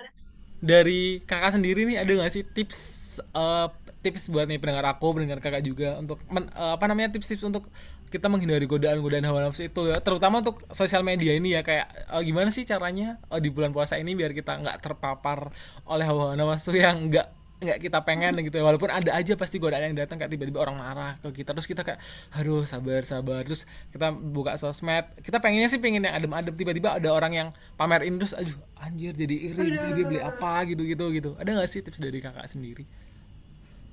dari kakak sendiri nih ada nggak sih tips eh, tips buat nih pendengar aku pendengar kakak juga untuk men- eh, apa namanya tips-tips untuk kita menghindari godaan-godaan hawa nafsu itu ya. Terutama untuk sosial media ini ya kayak eh, gimana sih caranya eh, di bulan puasa ini biar kita nggak terpapar oleh hawa nafsu yang nggak nggak kita pengen gitu ya. Walaupun ada aja pasti godaan yang datang kayak tiba-tiba orang marah ke kita terus kita kayak aduh sabar sabar. Terus kita buka sosmed kita pengennya sih pengen yang adem-adem tiba-tiba ada orang yang pamerin terus aduh anjir jadi iri dia beli apa gitu gitu gitu. Ada nggak sih tips dari kakak sendiri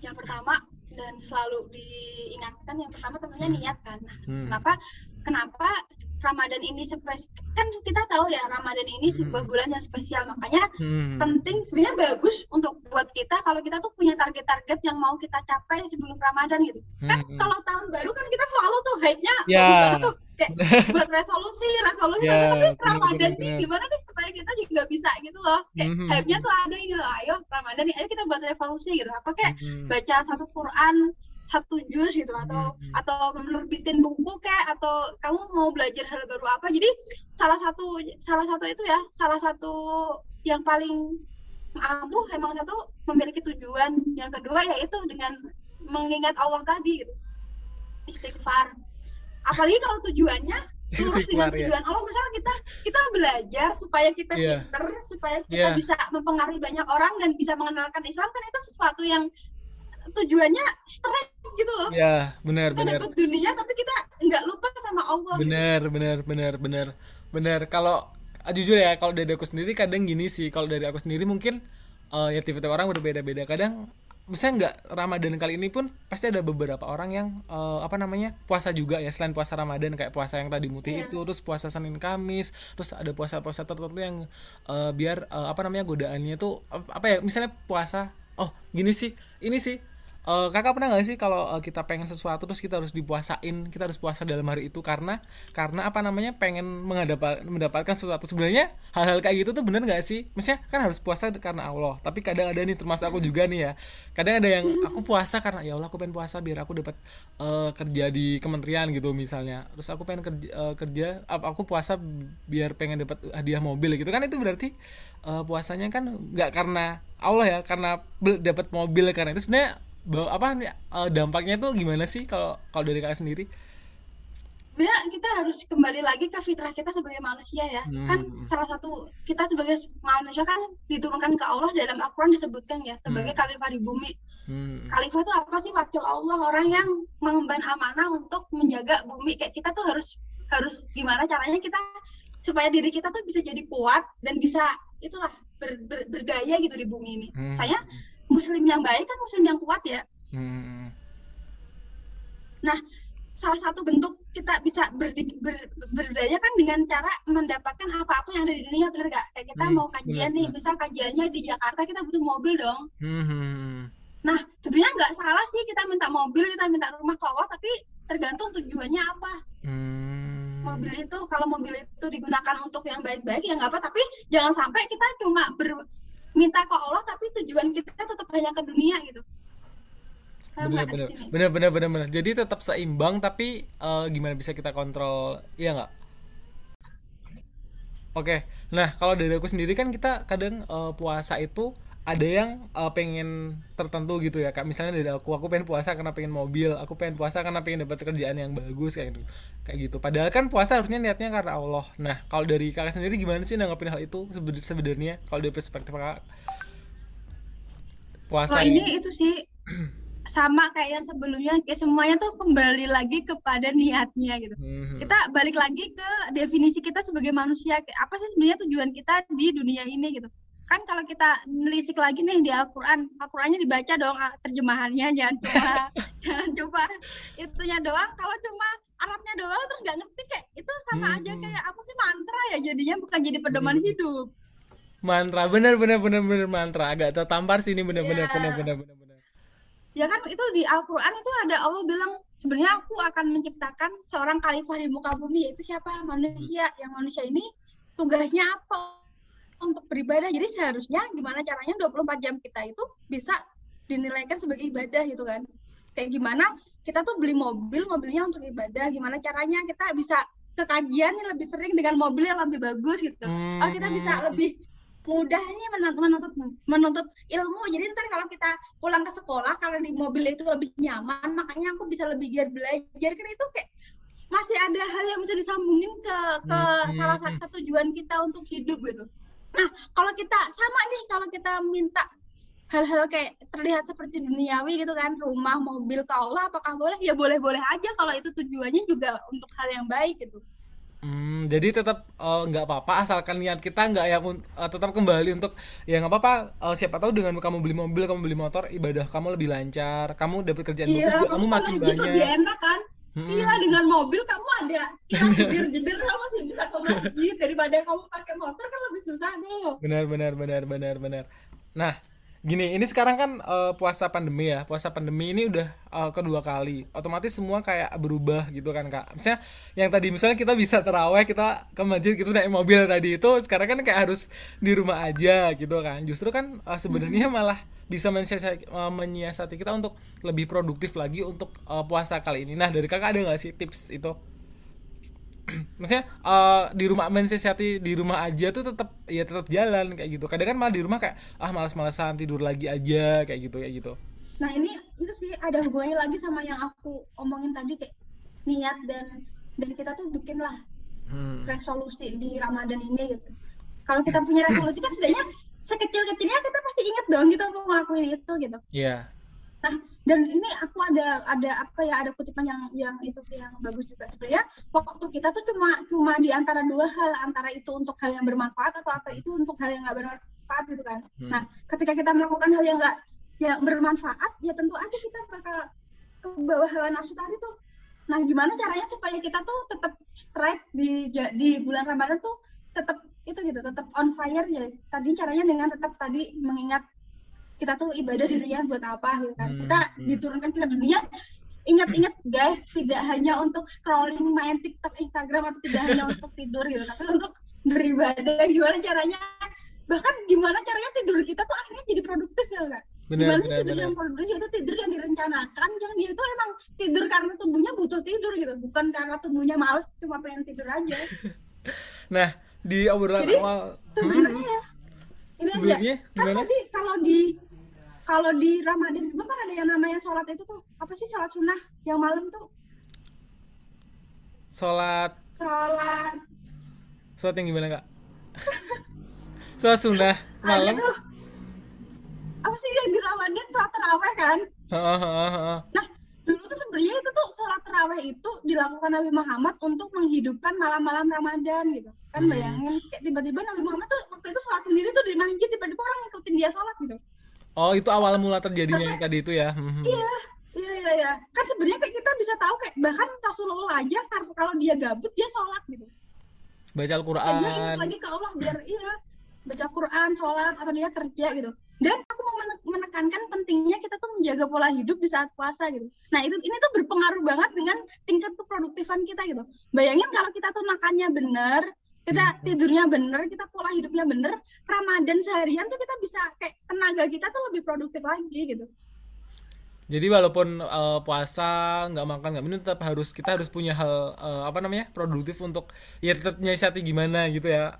Yang pertama dan selalu diingatkan yang pertama tentunya niat kan. Nah, Hmm. Kenapa? Kenapa Ramadan ini spesial? Kan kita tahu ya Ramadan ini sebuah bulan yang spesial, makanya hmm. penting sebenarnya bagus untuk buat kita kalau kita tuh punya target-target yang mau kita capai sebelum Ramadan gitu. Kan Hmm. kalau tahun baru kan kita selalu tuh hype-nya Ya. bagus banget tuh kayak buat resolusi, resolusi Ya, tapi benar, Ramadan benar, nih gimana nih supaya kita juga bisa gitu loh. Kayak Mhm. hype-nya tuh ada ini loh. Ayo Ramadan nih, ayo kita buat revolusi gitu. Apa kayak Hmm. baca satu Quran satu juz gitu atau Mhm. atau menerbitin buku kayak atau kamu mau belajar hal baru apa jadi salah satu salah satu itu ya salah satu yang paling ampuh emang satu memiliki tujuan yang kedua yaitu dengan mengingat Allah tadi gitu istighfar apalagi kalau tujuannya lurus dengan tujuan. Allah misalnya kita kita belajar supaya kita Iya. pinter supaya kita Iya. bisa mempengaruhi banyak orang dan bisa mengenalkan Islam kan itu sesuatu yang tujuannya straight gitu loh. Ya benar kita benar. dapat dunia tapi kita nggak lupa sama Allah gitu. benar benar benar benar. Benar kalau ah, jujur ya kalau dari aku sendiri kadang gini sih. Kalau dari aku sendiri mungkin eh, ya tipe-tipe orang berbeda-beda. Kadang misalnya nggak Ramadan kali ini pun pasti ada beberapa orang yang eh, apa namanya puasa juga ya selain puasa Ramadan kayak puasa yang tadi muti Iya. itu terus puasa Senin Kamis terus ada puasa-puasa tertentu yang eh, biar eh, apa namanya godaannya tuh ap- apa ya misalnya puasa oh gini sih ini sih Eh, kakak pernah nggak sih kalau eh, kita pengen sesuatu terus kita harus dipuasain kita harus puasa dalam hari itu karena karena apa namanya pengen mendapatkan sesuatu. Sebenarnya hal-hal kayak gitu tuh bener nggak sih? Maksudnya kan harus puasa karena Allah tapi kadang ada nih termasuk aku juga nih ya. Kadang ada yang aku puasa karena ya Allah aku pengen puasa biar aku dapat eh, kerja di kementerian gitu misalnya. Terus aku pengen kerja, eh, kerja aku puasa biar pengen dapat hadiah mobil gitu kan? Itu berarti eh, puasanya kan nggak karena Allah ya karena dapat mobil karena itu. Sebenarnya apa eh, dampaknya tuh gimana sih kalau kalau dari kakak sendiri? Sebenarnya kita harus kembali lagi ke fitrah kita sebagai manusia ya. Hmm. kan salah satu kita sebagai manusia kan diturunkan ke Allah dalam Al-Quran disebutkan ya sebagai khalifah di bumi. Hmm. khalifah itu apa sih? Wakil Allah orang yang mengemban amanah untuk menjaga bumi. Kayak kita tuh harus harus gimana caranya kita supaya diri kita tuh bisa jadi kuat dan bisa itulah ber- ber- berdaya gitu di bumi ini. Hmm. saya muslim yang baik kan muslim yang kuat ya Hmm. Nah, salah satu bentuk kita bisa berdi- ber- berdaya kan dengan cara mendapatkan apa-apa yang ada di dunia, bener gak? Kayak kita Hmm, mau kajian benar, nih, misal kajiannya di Jakarta kita butuh mobil dong. Hmm. Nah, sebenarnya nggak salah sih kita minta mobil, kita minta rumah ke Allah, tapi tergantung tujuannya apa. Hmm. Mobil itu, kalau mobil itu digunakan untuk yang baik-baik ya nggak apa, tapi jangan sampai kita cuma ber, minta ke Allah, tapi tujuan kita tetap hanya ke dunia gitu. Bener bener. Bener bener bener bener. Jadi tetap seimbang tapi eh, gimana bisa kita kontrol iya nggak? Oke. Nah kalau dari aku sendiri kan kita kadang eh, puasa itu ada yang eh, pengen tertentu gitu ya kak misalnya dari aku aku pengen puasa karena pengen mobil aku pengen puasa karena pengen dapat kerjaan yang bagus kayak gitu kayak gitu padahal kan puasa harusnya niatnya karena Allah nah kalau dari kakak sendiri gimana sih nanggapin hal itu sebe- sebenarnya kalau dari perspektif kakak puasa ini itu sih sama kayak yang sebelumnya, kayak semuanya tuh kembali lagi kepada niatnya gitu. Mhm. Kita balik lagi ke definisi kita sebagai manusia. Apa sih sebenarnya tujuan kita di dunia ini gitu? Kan kalau kita nelisik lagi nih di Al-Qur'an, Al-Qur'annya dibaca dong ah, terjemahannya, jangan cuma jangan coba itunya doang. Kalau cuma Arabnya doang terus nggak ngerti kayak itu sama aja Hmm. kayak apa sih mantra ya jadinya bukan jadi pedoman Hmm. hidup. mantra bener bener bener bener mantra agak tertampar sih ini bener bener Iya. bener bener bener bener Ya kan itu di Al-Qur'an itu ada Allah bilang sebenarnya aku akan menciptakan seorang khalifah di muka bumi yaitu siapa? Manusia. Yang manusia ini tugasnya apa? Untuk beribadah. Jadi seharusnya gimana caranya 24 jam kita itu bisa dinilaikan sebagai ibadah gitu kan. Kayak gimana kita tuh beli mobil, mobilnya untuk ibadah. Gimana caranya kita bisa ke kajian yang lebih sering dengan mobil yang lebih bagus gitu. Hmm. Oh, kita bisa lebih mudah nih menuntut, menuntut menuntut ilmu. Jadi ntar kalau kita pulang ke sekolah kalau di mobil itu lebih nyaman, makanya aku bisa lebih giat belajar kan itu kayak masih ada hal yang bisa disambungin ke ke Hmm. salah satu tujuan kita untuk hidup gitu. Nah, kalau kita sama nih kalau kita minta hal-hal kayak terlihat seperti duniawi gitu kan, rumah, mobil ke Allah apakah boleh? Ya boleh-boleh aja kalau itu tujuannya juga untuk hal yang baik gitu. Hmm, jadi tetap eh, nggak apa-apa asalkan niat kita nggak yang eh, tetap kembali untuk ya nggak apa-apa eh, siapa tahu dengan kamu beli mobil kamu beli motor ibadah kamu lebih lancar kamu dapat kerjaan Iya, bagus kamu makin gitu lebih banyak enak kan. Mm-mm. Iya dengan mobil kamu ada kita jeder-jeder kamu masih bisa ke masjid daripada kamu pakai motor kan lebih susah deh. benar benar benar benar benar. Nah gini ini sekarang kan eh, puasa pandemi ya. Puasa pandemi ini udah eh, kedua kali. Otomatis semua kayak berubah gitu kan kak. Misalnya yang tadi misalnya kita bisa terawih kita ke masjid gitu naik mobil tadi itu sekarang kan kayak harus di rumah aja gitu kan. Justru kan eh, sebenarnya malah bisa mensiasati, eh, menyiasati kita untuk lebih produktif lagi untuk eh, puasa kali ini nah dari kakak ada nggak sih tips itu maksudnya eh, di rumah mensiasati di rumah aja tuh tetap ya tetap jalan kayak gitu kadang kan malah di rumah kayak ah malas-malasan tidur lagi aja kayak gitu kayak gitu Nah ini itu sih ada hubungannya lagi sama yang aku omongin tadi kayak niat dan dan kita tuh bikin lah hmm. resolusi di Ramadan ini gitu. Kalau kita punya resolusi kan setidaknya sekecil-kecilnya kita pasti inget dong kita mau ngelakuin itu gitu. Iya Nah, dan ini aku ada ada apa ya ada kutipan yang yang itu yang bagus juga sebenarnya waktu kita tuh cuma cuma di antara dua hal antara itu untuk hal yang bermanfaat atau apa itu untuk hal yang nggak bermanfaat gitu kan. Hmm. Nah, ketika kita melakukan hal yang nggak yang bermanfaat ya tentu aja kita bakal ke bawah hawa nafsu tadi tuh. Nah, gimana caranya supaya kita tuh tetap strike di di bulan Ramadan tuh tetap itu gitu, tetap on fire ya. Tadi caranya dengan tetap tadi mengingat kita tuh ibadah di dunia buat apa gitu kan. Hmm, Kita hmm. diturunkan ke dunia ingat-ingat guys tidak hanya untuk scrolling main TikTok, Instagram atau tidak hanya untuk tidur gitu, tapi untuk beribadah. Gimana caranya? Bahkan gimana caranya tidur kita tuh akhirnya jadi produktif ya kan. Gimana sih benar tidur benar. yang produktif? Itu tidur yang direncanakan yang dia itu emang tidur karena tubuhnya butuh tidur gitu. Bukan karena tubuhnya males cuma pengen tidur aja. Nah di obrolan Jadi, awal sebenarnya ya ini aja. Sebenarnya kan gimana? tadi kalau di kalau di Ramadan juga kan ada yang namanya sholat itu tuh apa sih sholat sunnah yang malam tuh? Sholat. Sholat. Sholat yang gimana kak? Sholat sunnah malam. ada tuh. Apa sih yang di Ramadan sholat terawih kan? Heeh, heeh, heeh. Nah, dulu tuh sebenarnya itu tuh sholat terawih itu dilakukan Nabi Muhammad untuk menghidupkan malam-malam Ramadan gitu. Kan Hmm. bayangin kayak tiba-tiba Nabi Muhammad tuh waktu itu sholat sendiri tuh di masjid tiba-tiba orang ngikutin dia sholat gitu. oh itu awal mula terjadinya yang tadi itu ya Hmm. Iya, iya, iya, iya. Kan sebenarnya kayak kita bisa tahu kayak bahkan Rasulullah aja kalau dia gabut dia sholat gitu. baca Kayak dia ingat Al-Quran lagi ke Allah biar iya baca Quran, sholat atau dia kerja gitu. Dan menekankan pentingnya kita tuh menjaga pola hidup di saat puasa gitu. Nah itu ini tuh berpengaruh banget dengan tingkat keproduktifan kita gitu. Bayangin kalau kita tuh makannya bener, kita Hmm. tidurnya bener, kita pola hidupnya bener, Ramadan seharian tuh kita bisa kayak tenaga kita tuh lebih produktif lagi gitu. Jadi walaupun eh, puasa nggak makan nggak minum tetap harus kita harus punya hal eh, apa namanya produktif untuk ya tetap nyiasati gimana gitu ya.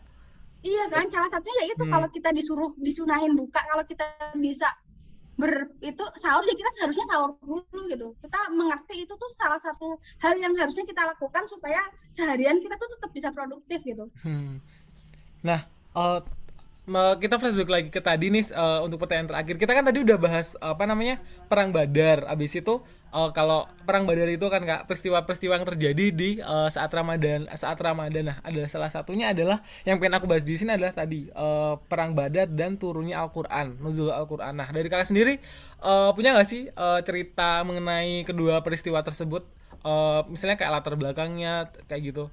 Iya kan, salah satunya ya itu Hmm. kalau kita disuruh disunahin buka, kalau kita bisa ber itu sahur ya kita seharusnya sahur dulu gitu. Kita mengerti itu tuh salah satu hal yang harusnya kita lakukan supaya seharian kita tuh tetap bisa produktif gitu. Hmm. Nah, me- kita flashback lagi ke tadi nih eh, untuk pertanyaan terakhir. Kita kan tadi udah bahas apa namanya perang Badar. Abis itu eh, kalau perang Badar itu kan kak peristiwa-peristiwa yang terjadi di eh, saat Ramadan, saat Ramadan. Nah, ada salah satunya adalah yang pengen aku bahas di sini adalah tadi eh, perang Badar dan turunnya Al-Qur'an, nuzul Al-Qur'an. Nah, dari kakak sendiri eh, punya nggak sih eh, cerita mengenai kedua peristiwa tersebut? Eh, misalnya kayak latar belakangnya kayak gitu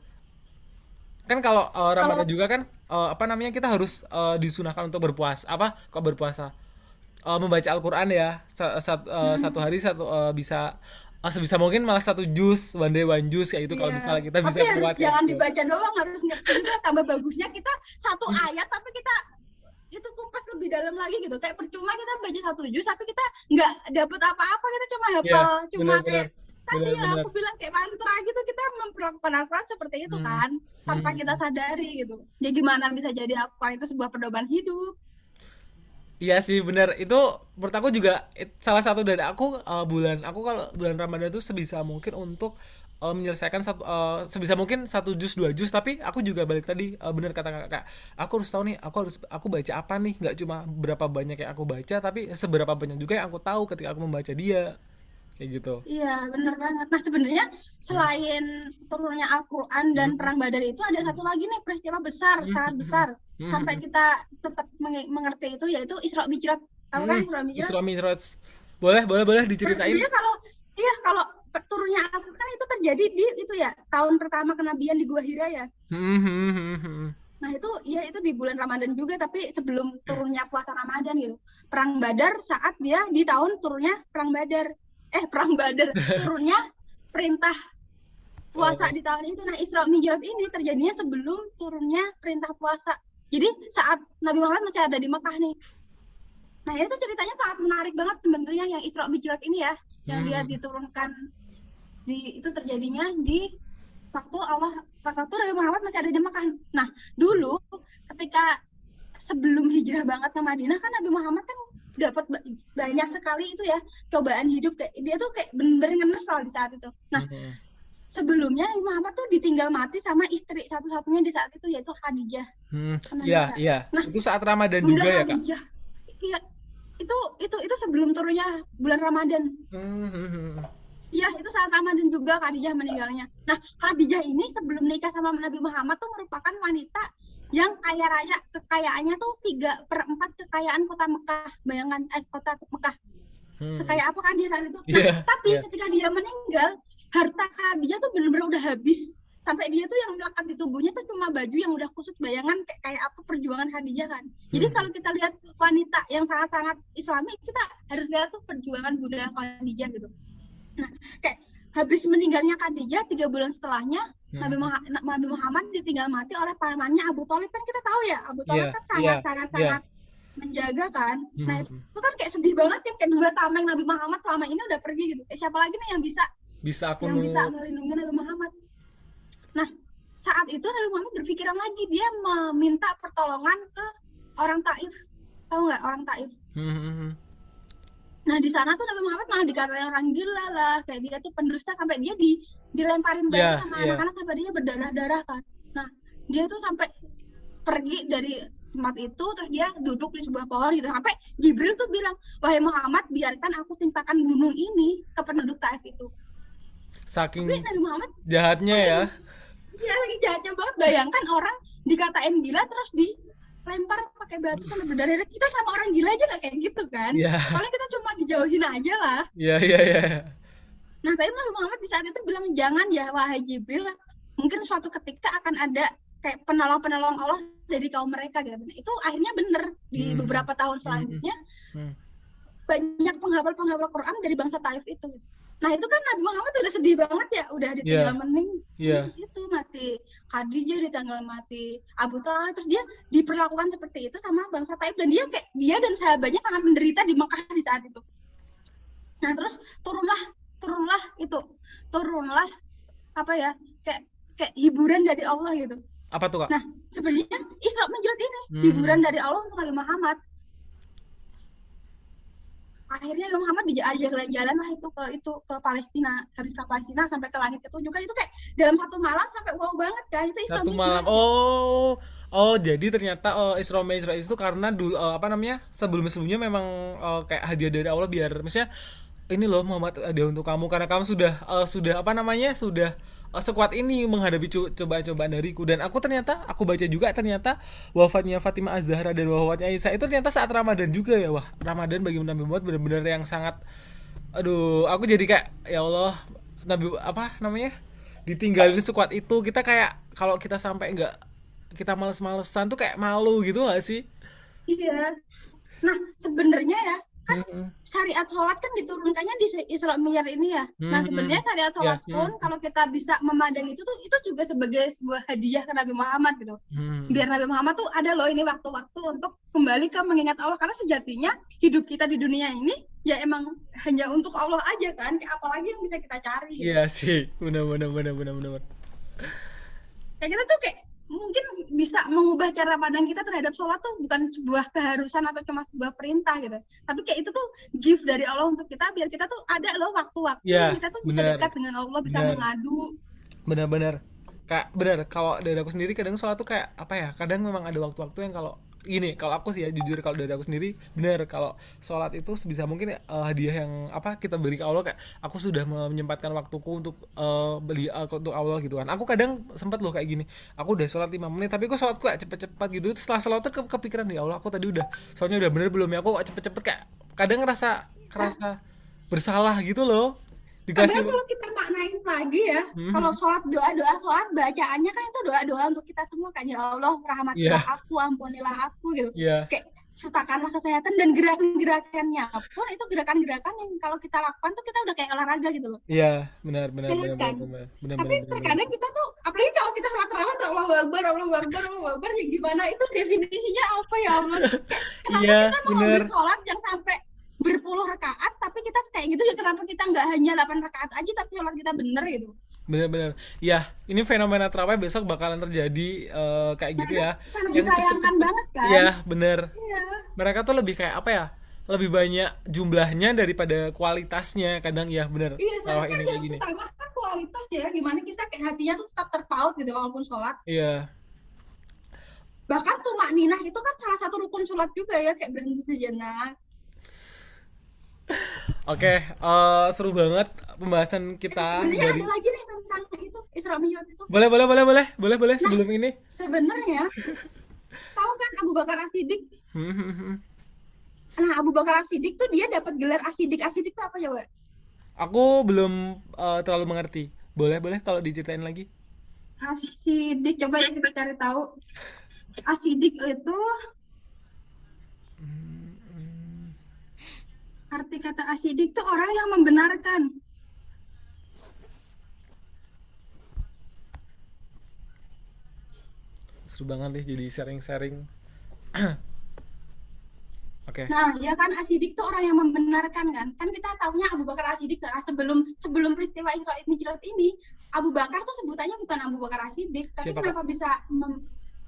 kan kalau uh, Ramadan juga kan uh, apa namanya kita harus uh, disunahkan untuk berpuasa apa kok berpuasa Uh, membaca Al-Qur'an ya Sa- sat- uh, satu hari satu uh, bisa uh, sebisa mungkin malah satu jus one day one jus kayak itu kalau Iya. misalnya kita bisa tapi harus kuat kayak jangan gitu. dibaca doang, harus ngerti juga tambah bagusnya kita satu Hmm. ayat tapi kita itu kupas lebih dalam lagi gitu. Kayak percuma kita baca satu juz tapi kita nggak dapet apa-apa, kita cuma hafal, Iya, cuma benar-benar. kayak tadi yang aku bilang kayak mantra gitu kita memperlakukan Al-Quran seperti itu Hmm. kan tanpa Hmm. kita sadari gitu. Ya gimana bisa jadi Al-Quran itu sebuah pedoman hidup? Iya sih benar itu menurut aku juga salah satu dari aku uh, bulan aku kalau bulan Ramadan itu sebisa mungkin untuk uh, menyelesaikan satu uh, sebisa mungkin satu jus dua jus tapi aku juga balik tadi uh, benar kata kakak aku harus tahu nih aku harus aku baca apa nih nggak cuma berapa banyak yang aku baca tapi seberapa banyak juga yang aku tahu ketika aku membaca dia kayak gitu Iya, bener banget. Nah, sebenarnya selain turunnya Al-Quran dan Hmm. Perang Badar itu ada satu lagi nih peristiwa besar, Hmm. sangat besar. Hmm. Sampai kita tetap menge- mengerti itu yaitu Isra Mi'raj. Tahu kan Hmm, Isra Mi'raj? Isra Mi'raj boleh boleh boleh diceritain Sebenarnya kalau iya kalau turunnya Al-Quran itu terjadi di itu ya tahun pertama kenabian di Gua Hira ya. Hmm, hmm. Nah itu ya itu di bulan Ramadan juga tapi sebelum turunnya puasa Ramadan gitu. Perang Badar saat dia di tahun turunnya Perang Badar. Eh Perang Badar turunnya perintah puasa di tahun itu. Nah Isra Mi'raj ini terjadinya sebelum turunnya perintah puasa. Jadi saat Nabi Muhammad masih ada di Mekah nih. Nah itu ceritanya sangat menarik banget sebenarnya yang Isra Mi'raj ini ya, yang dia Hmm. diturunkan di itu terjadinya di waktu Allah waktu Nabi Muhammad masih ada di Mekah. Nah dulu ketika sebelum hijrah banget ke Madinah kan Nabi Muhammad kan dapat ba- banyak sekali itu ya cobaan hidup kayak dia tuh kayak bener-bener di saat itu. Nah Hmm. sebelumnya Muhammad tuh ditinggal mati sama istri satu-satunya di saat itu yaitu Khadijah. Hmm, iya iya Nah, itu saat Ramadan juga ya kak Khadijah. Iya. Itu itu itu sebelum turunnya bulan Ramadan. Hmm, hmm, hmm. Iya, itu saat Ramadan juga Khadijah meninggalnya. Nah, Khadijah ini sebelum nikah sama Nabi Muhammad tuh merupakan wanita yang kaya raya, kekayaannya tuh tiga per empat kekayaan kota Mekah. Bayangan, eh kota Mekah. Hmm. Sekaya apa kan dia saat itu? Nah, Iya, tapi iya. ketika dia meninggal, harta Khadijah tuh benar-benar udah habis. Sampai dia tuh yang melekat di tubuhnya tuh cuma baju yang udah kusut bayangan kayak, kayak apa perjuangan Khadijah kan. Jadi Hmm. kalau kita lihat wanita yang sangat-sangat islami, kita harus lihat tuh perjuangan Bunda Khadijah gitu. Nah, kayak habis meninggalnya Khadijah tiga bulan setelahnya Hmm. Nabi, Muha- Nabi Muhammad ditinggal mati oleh pamannya Abu Talib kan kita tahu ya Abu Talib Iya, kan sangat sangat iya. sangat menjaga kan. Nah Hmm. itu kan kayak sedih banget ya kayak dua tameng Nabi Muhammad selama ini udah pergi gitu. Eh, siapa lagi nih yang bisa bisa aku yang bisa melindungi Nabi Muhammad? Nah saat itu Nabi Muhammad berpikiran lagi dia meminta pertolongan ke orang Taif. Tahu nggak orang Taif? Hmm, hmm, hmm. Nah di sana tuh Nabi Muhammad malah dikatain orang gila lah, kayak dia tuh pendusta sampai dia di dilemparin batu Iya, sama iya. anak-anak sampai dia berdarah-darah kan. Nah dia tuh sampai pergi dari tempat itu terus dia duduk di sebuah pohon gitu sampai Jibril tuh bilang wahai Muhammad biarkan aku timpakan gunung ini ke penduduk Taif itu. saking Tapi Nabi Muhammad jahatnya ya dia lagi jahatnya banget bayangkan orang dikatain gila terus dilempar pakai batu sampai berdarah kita sama orang gila aja gak kayak gitu kan? Iya. Paling kita cuma dijauhin aja lah. iya iya iya Nah, tapi Nabi Muhammad di saat itu bilang jangan ya wahai Jibril, mungkin suatu ketika akan ada kayak penolong-penolong Allah dari kaum mereka gitu. Nah, itu akhirnya bener di Hmm. beberapa tahun Hmm. selanjutnya Hmm. banyak penghafal-penghafal Quran dari bangsa Taif itu. Nah itu kan Nabi Muhammad udah sedih banget ya, udah ditinggal Iya. mening, Iya. itu mati. Khadijah ditinggal mati, Abu Talib terus dia diperlakukan seperti itu sama bangsa Taif dan dia kayak dia dan sahabatnya sangat menderita di Mekah di saat itu. Nah terus turunlah turunlah itu turunlah apa ya kayak kayak hiburan dari Allah gitu. Apa tuh, Kak? Nah sebenarnya Isra Mi'raj ini Hmm. hiburan dari Allah untuk Nabi Muhammad. Akhirnya Muhammad diajak jalan-jalan lah itu ke itu ke Palestina, habis ke Palestina sampai ke langit ketujuh kan itu kayak dalam satu malam sampai wow banget kan itu Isra Satu malam. Oh. Oh, jadi ternyata oh, Isra Mi'raj itu karena dulu eh, apa namanya? Sebelum-sebelumnya memang eh, kayak hadiah dari Allah biar maksudnya ini loh Muhammad hadiah untuk kamu karena kamu sudah eh, sudah apa namanya? sudah sekuat ini menghadapi co- cobaan-cobaan dariku. Dan aku ternyata aku baca juga ternyata wafatnya Fatimah Az-Zahra dan wafatnya Isa itu ternyata saat Ramadan juga ya wah. Ramadan bagi Nabi Muhammad benar-benar yang sangat aduh aku jadi kayak ya Allah Nabi apa namanya ditinggalin sekuat itu. Kita kayak kalau kita sampai nggak kita males-malesan tuh kayak malu gitu gak sih? Iya. Nah, sebenarnya ya kan Mm-mm. syariat sholat kan diturunkannya di Isra Mi'raj ini ya. Nah, Hmm, sebenarnya syariat sholat Ya, pun kalau kita bisa memandang itu tuh itu juga sebagai sebuah hadiah ke Nabi Muhammad gitu. Hmm. Biar Nabi Muhammad tuh ada loh ini waktu-waktu untuk kembali ke mengingat Allah karena sejatinya hidup kita di dunia ini ya emang hanya untuk Allah aja kan. Apalagi yang bisa kita cari. gitu. Iya sih benar benar benar benar benar Kayak kita tuh kayak mungkin bisa mengubah cara pandang kita terhadap sholat tuh bukan sebuah keharusan atau cuma sebuah perintah gitu tapi kayak itu tuh gift dari Allah untuk kita biar kita tuh ada loh waktu-waktu Ya, kita tuh bisa benar. dekat dengan Allah bisa Benar. mengadu benar-benar kayak benar kalau dari aku sendiri kadang sholat tuh kayak apa ya kadang memang ada waktu-waktu yang kalau gini kalau aku sih ya jujur kalau dari aku sendiri benar kalau sholat itu sebisa mungkin eh, hadiah yang apa kita beri ke Allah kayak aku sudah menyempatkan waktuku untuk eh, beli eh, untuk Allah gitu kan. Aku kadang sempat loh kayak gini aku udah sholat 5 menit tapi kok sholatku kayak cepet-cepet gitu. Setelah sholat tuh ke- kepikiran ya Allah aku tadi udah soalnya udah bener belum ya? Aku kok cepet-cepet? Kayak kadang ngerasa kerasa bersalah gitu loh dikasih padahal kalau kita maknain lagi ya Mhm. kalau sholat doa-doa sholat bacaannya kan itu doa-doa untuk kita semua kan ya Allah rahmatilah Iya. aku ampunilah aku gitu ya kayak sertakanlah kesehatan dan gerakan-gerakannya pun itu gerakan-gerakan yang kalau kita lakukan tuh kita udah kayak olahraga gitu loh Iya, benar benar Iya benar kan? benar benar benar tapi benar, benar. terkadang kita tuh apalagi kalau kita sholat terawih tuh Allah Akbar Allah Akbar Allah Akbar ya gimana itu definisinya apa ya Allah Kayak, kenapa Iya, kita mau sholat yang sampai berpuluh rakaat tapi kita kayak gitu ya kenapa kita nggak hanya 8 rakaat aja tapi sholat kita bener gitu Benar-benar. Ya, ini fenomena terawih besok bakalan terjadi eh, kayak gitu ya. sangat Yang disayangkan banget kan Iya, benar. Iya. Mereka tuh lebih kayak apa ya? Lebih banyak jumlahnya daripada kualitasnya. Kadang ya benar. Iya, soalnya ini kan kayak yang gini. utama kan kualitas ya, gimana kita kayak hatinya tuh tetap terpaut gitu walaupun sholat. Iya. Bahkan tuh makninah itu kan salah satu rukun sholat juga ya, kayak berhenti sejenak. Oke, eh, seru banget pembahasan kita Sebenarnya dari ada lagi nih tentang itu Isra Mi'raj itu. Boleh, boleh, boleh, boleh. Boleh, boleh sebelum ini. Sebenarnya tahu kan Abu Bakar As-Siddiq? Hmm. Nah, Abu Bakar As-Siddiq tuh dia dapat gelar As-Siddiq. As-Siddiq itu apa coba? Aku belum eh, terlalu mengerti. Boleh, boleh kalau diceritain lagi. As-Siddiq coba ya kita cari tahu. As-Siddiq itu arti kata As-Siddiq itu orang yang membenarkan. Seru banget nih jadi sharing-sharing. Oke. Nah, ya kan Asidik tuh orang yang membenarkan kan. Kan kita taunya Abu Bakar Asidik kan sebelum sebelum peristiwa Isra Mi'raj ini, Abu Bakar tuh sebutannya bukan Abu Bakar Asidik, tapi Siapa, kenapa bisa mem-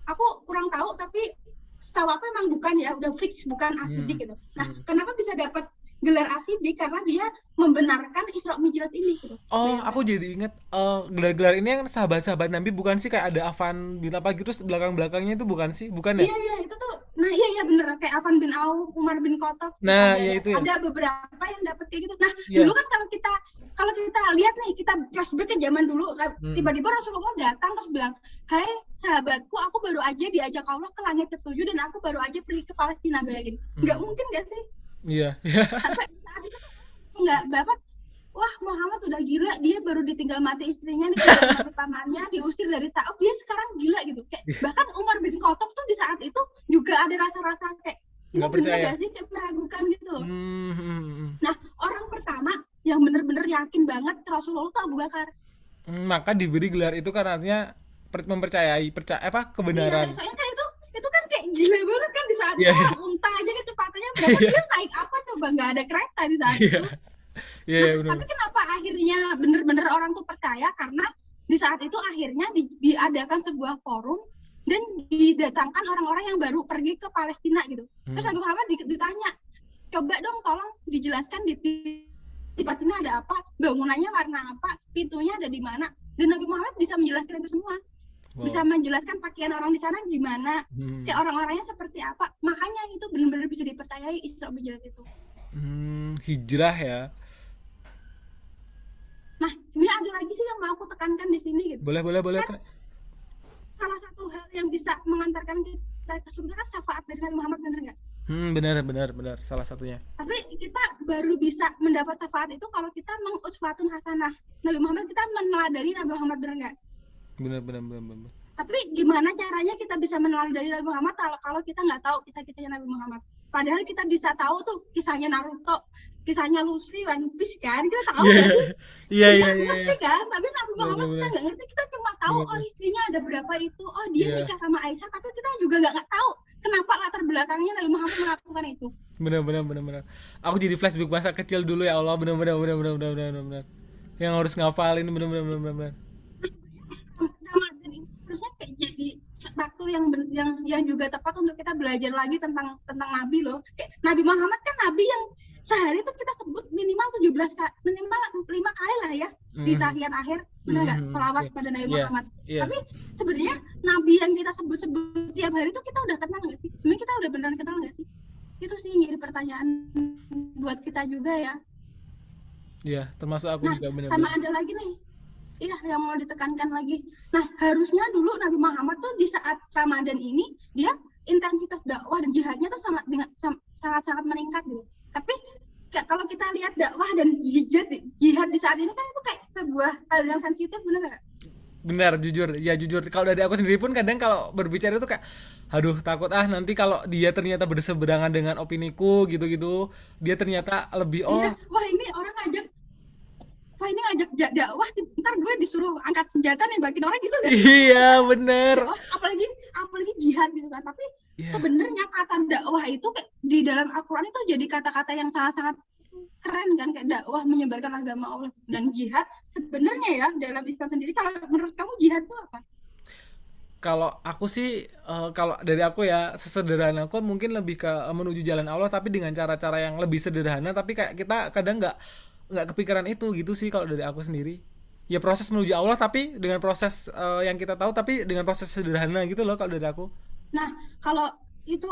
aku kurang tahu tapi setahu aku emang bukan ya, udah fix bukan Asidik Hmm, gitu. Nah, hmm. kenapa bisa dapat gelar Asidik karena dia membenarkan Isra Mi'raj ini gitu. Oh, Nah, aku jadi inget eh, gelar-gelar ini yang sahabat-sahabat Nabi bukan sih kayak ada Afan bin apa gitu terus belakang-belakangnya itu bukan sih? Bukan ya? Iya iya itu tuh nah iya iya bener kayak Afan bin Auf, Umar bin Khattab. Nah, ada, iya itu ya. Ada beberapa yang dapat kayak gitu. Nah, Iya. dulu kan kalau kita kalau kita lihat nih kita flashback ke zaman dulu Hmm. tiba-tiba Rasulullah datang terus bilang, "Hai sahabatku, aku baru aja diajak Allah ke langit ketujuh dan aku baru aja pergi ke Palestina bayangin." Nggak Hmm. mungkin gak sih? Iya, iya. Sampai saat itu tuh nggak bapak Wah Muhammad udah gila dia baru ditinggal mati istrinya ditinggal mati pamannya diusir dari Tauf dia sekarang gila gitu kayak bahkan Umar bin Khattab tuh di saat itu juga ada rasa-rasa kayak Nggak bener percaya. gak sih kayak meragukan gitu loh Hmm, hmm, hmm. nah orang pertama yang bener-bener yakin banget Rasulullah itu Abu Bakar Hmm, maka diberi gelar itu karena artinya per- mempercayai percaya apa kebenaran Iya, soalnya kan itu itu kan kayak gila banget kan di saat Iya, iya. orang unta aja kecepatannya berapa? Iya. dia naik apa coba? Nggak ada kereta di saat Iya. itu. Iya iya, benar. tapi kenapa akhirnya bener-bener orang tuh percaya? Karena di saat itu akhirnya di- diadakan sebuah forum dan didatangkan orang-orang yang baru pergi ke Palestina gitu. Terus Hmm. Nabi Muhammad di- ditanya coba dong tolong dijelaskan di di Palestina ada apa? Bangunannya warna apa? Pintunya ada di mana? Dan Nabi Muhammad bisa menjelaskan itu semua Wow. bisa menjelaskan pakaian orang di sana gimana? Hmm. kayak orang-orangnya seperti apa? Makanya itu benar-benar bisa dipercayai Isra Mi'raj itu. Hmm, hijrah ya. Nah sebenarnya ada lagi sih yang mau aku tekankan di sini gitu. Boleh boleh boleh. Kak. salah satu hal yang bisa mengantarkan kita ke surga kan syafaat dari Nabi Muhammad bener nggak? Hmm benar benar benar. Salah satunya. Tapi kita baru bisa mendapat syafaat itu kalau kita menguswatun hasanah Nabi Muhammad kita meneladani Nabi Muhammad bener nggak benar benar benar benar tapi gimana caranya kita bisa meneladani Nabi Muhammad kalau kalau kita nggak tahu kisah-kisahnya Nabi Muhammad padahal kita bisa tahu tuh kisahnya Naruto kisahnya Luffy One Piece kan kita tahu iya kan iya iya iya iya kan tapi Nabi Muhammad bener. kita nggak ngerti kita cuma tahu Bener, oh istrinya ada berapa itu oh dia Iya. nikah sama Aisyah tapi kita juga nggak tahu kenapa latar belakangnya Nabi Muhammad melakukan itu benar benar benar benar aku jadi flashback masa kecil dulu ya Allah benar benar benar benar benar benar benar yang harus ngafalin benar benar benar benar benar. Ramadan ini harusnya kayak jadi waktu yang yang yang juga tepat untuk kita belajar lagi tentang tentang Nabi loh. Kayak Nabi Muhammad kan Nabi yang sehari itu kita sebut minimal 17 kali, minimal lima kali lah ya di Mhm. tahiyat akhir, benar nggak? Mhm, Salawat iya. pada Nabi Iya. Muhammad. iya Tapi sebenarnya Nabi yang kita sebut-sebut tiap hari itu kita udah kenal nggak sih? Sebenarnya kita udah beneran kenal nggak sih? Itu sih jadi pertanyaan buat kita juga ya. iya termasuk aku Nah, juga benar sama ada lagi nih iya yang mau ditekankan lagi. Nah harusnya dulu Nabi Muhammad tuh di saat Ramadan ini dia intensitas dakwah dan jihadnya tuh sama dengan sangat-sangat meningkat gitu. Tapi kayak kalau kita lihat dakwah dan jihad jihad di saat ini kan itu kayak sebuah hal yang sensitif bener nggak? Benar jujur. Ya jujur. Kalau dari aku sendiri pun kadang kalau berbicara itu kayak aduh takut ah nanti kalau dia ternyata berseberangan dengan opiniku gitu-gitu. Dia ternyata lebih oh Iya, wah ini orang ngajak wah ini ngajak ja- dakwah ntar gue disuruh angkat senjata nih bagiin orang gitu kan iya bener dakwah apalagi apalagi jihad gitu kan tapi Iya. sebenarnya kata dakwah itu kayak di dalam Al-Quran itu jadi kata-kata yang sangat-sangat keren kan kayak dakwah menyebarkan agama Allah dan jihad sebenarnya ya dalam Islam sendiri kalau menurut kamu jihad itu apa? kalau aku sih eh, kalau dari aku ya sesederhana aku mungkin lebih ke eh, menuju jalan Allah tapi dengan cara-cara yang lebih sederhana tapi kayak kita kadang nggak nggak kepikiran itu gitu sih kalau dari aku sendiri. Ya proses menuju Allah tapi dengan proses eh, yang kita tahu tapi dengan proses sederhana gitu loh kalau dari aku. Nah kalau itu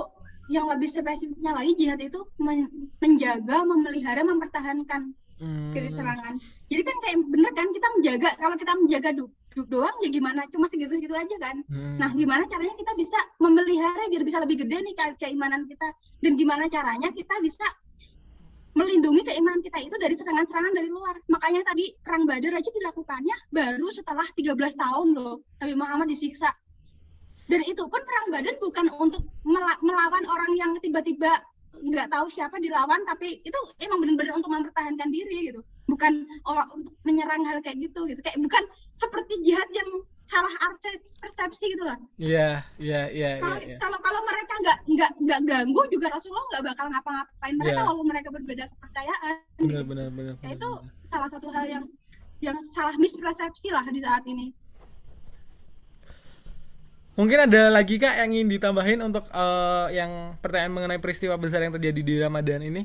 yang lebih spesifiknya lagi jihad itu men- menjaga, memelihara, mempertahankan Hmm, dari serangan. Jadi kan kayak bener kan kita menjaga kalau kita menjaga duk, duk doang ya gimana? Cuma segitu-segitu aja kan. hmm, Nah, gimana caranya kita bisa memelihara biar bisa lebih gede nih ke- keimanan kita? Dan gimana caranya kita bisa melindungi keimanan kita itu dari serangan-serangan dari luar. Makanya tadi perang Badar aja dilakukannya baru setelah 13 tahun loh. Nabi Muhammad disiksa. Dan itu pun perang Badar bukan untuk mela- melawan orang yang tiba-tiba nggak tahu siapa dilawan tapi itu emang benar-benar untuk mempertahankan diri gitu bukan orang untuk menyerang hal kayak gitu gitu kayak bukan seperti jihad yang salah persepsi gitu lah iya iya iya kalau iya iya. kalau kalau mereka nggak nggak nggak ganggu juga Rasulullah nggak bakal ngapa-ngapain mereka Iya. walaupun mereka berbeda kepercayaan benar benar benar ya itu benar. salah satu hal yang yang salah mispersepsi lah di saat ini Mungkin ada lagi kak yang ingin ditambahin untuk eh, yang pertanyaan mengenai peristiwa besar yang terjadi di Ramadan ini?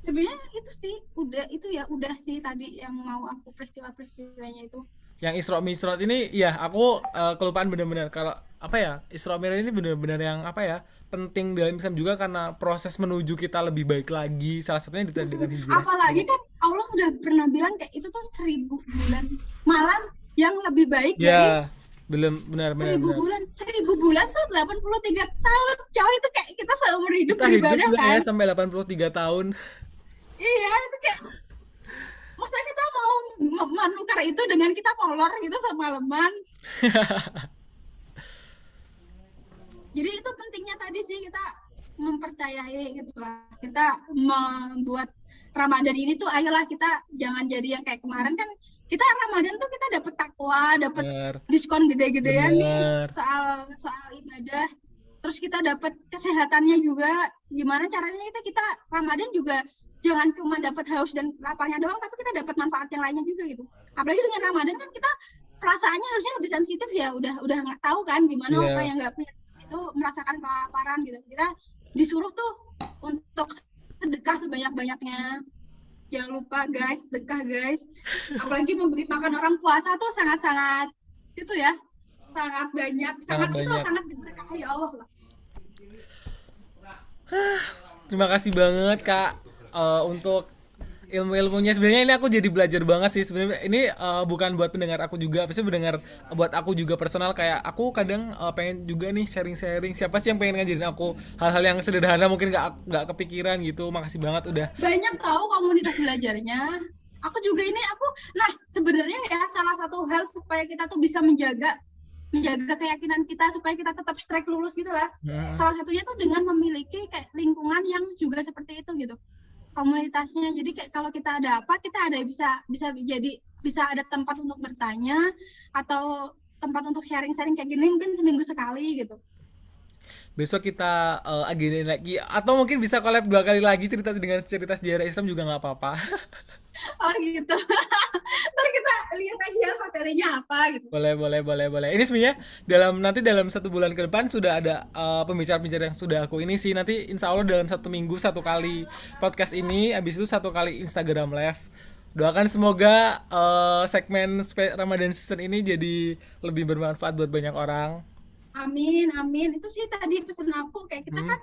sebenarnya itu sih udah itu ya udah sih tadi yang mau aku peristiwa-peristiwanya itu Yang Isra Mi'raj ini, ya aku eh, kelupaan benar-benar kalau apa ya Isra Mi'raj ini benar-benar yang apa ya penting dalam Islam juga karena proses menuju kita lebih baik lagi. Salah satunya di dengan hijrah. apalagi kan Allah udah pernah bilang kayak itu tuh seribu bulan malam yang lebih baik dari Ya, belum benar benar seribu benar. bulan seribu bulan tuh 83 tahun coy itu kayak kita seumur hidup Kita hidup lah kan ya sampai 83 tahun. iya itu kayak masa kita mau menukar itu dengan kita molor gitu semalaman. Jadi itu pentingnya tadi sih mempercayai gitu lah. Kita membuat Ramadan ini tuh ayolah kita jangan jadi yang kayak kemarin. Kan kita Ramadan tuh kita dapat takwa dapat diskon gede-gedean soal soal ibadah. Terus kita dapat kesehatannya juga. Gimana caranya kita kita Ramadan juga jangan cuma dapat haus dan laparnya doang tapi kita dapat manfaat yang lainnya juga gitu. Apalagi dengan Ramadan kan kita perasaannya harusnya lebih sensitif ya udah udah nggak tahu kan gimana Iya. orang yang nggak punya itu merasakan kelaparan gitu. Kita disuruh tuh untuk sedekah sebanyak-banyaknya. Jangan lupa guys sedekah guys. Apalagi memberi makan orang puasa tuh sangat-sangat itu ya sangat banyak Sangat sangat, itu banyak. sangat diberkahi Allah lah. Terima kasih banget kak eh, untuk ilmu-ilmunya sebenarnya ini aku jadi belajar banget sih. Sebenarnya ini eh, bukan buat pendengar aku juga pasti mendengar buat aku juga personal. Kayak aku kadang eh, pengen juga nih sharing-sharing. Siapa sih yang pengen ngajarin aku hal-hal yang sederhana? Mungkin nggak nggak kepikiran gitu. Makasih banget udah. Banyak tahu komunitas belajarnya. Aku juga ini aku nah sebenarnya ya salah satu hal supaya kita tuh bisa menjaga menjaga keyakinan kita supaya kita tetap strike lulus gitu lah. Hmm. salah satunya tuh dengan memiliki kayak lingkungan yang juga seperti itu gitu komunitasnya. Jadi kayak kalau kita ada apa kita ada bisa bisa jadi bisa ada tempat untuk bertanya atau tempat untuk sharing-sharing kayak gini mungkin seminggu sekali gitu. Besok kita eh, agendain lagi atau mungkin bisa collab dua kali lagi cerita dengan cerita sejarah Islam juga nggak apa-apa oh gitu. Ntar kita lihat aja ya materinya apa gitu. Boleh boleh boleh boleh. Ini sebenarnya dalam nanti dalam satu bulan ke depan sudah ada eh, pembicara-pembicara yang sudah aku ini sih. Nanti insya Allah dalam satu minggu satu kali podcast ini habis itu satu kali Instagram live. Doakan semoga eh, segmen Ramadan season ini jadi lebih bermanfaat buat banyak orang. Amin, amin. Itu sih tadi pesan aku kayak kita Hmm. kan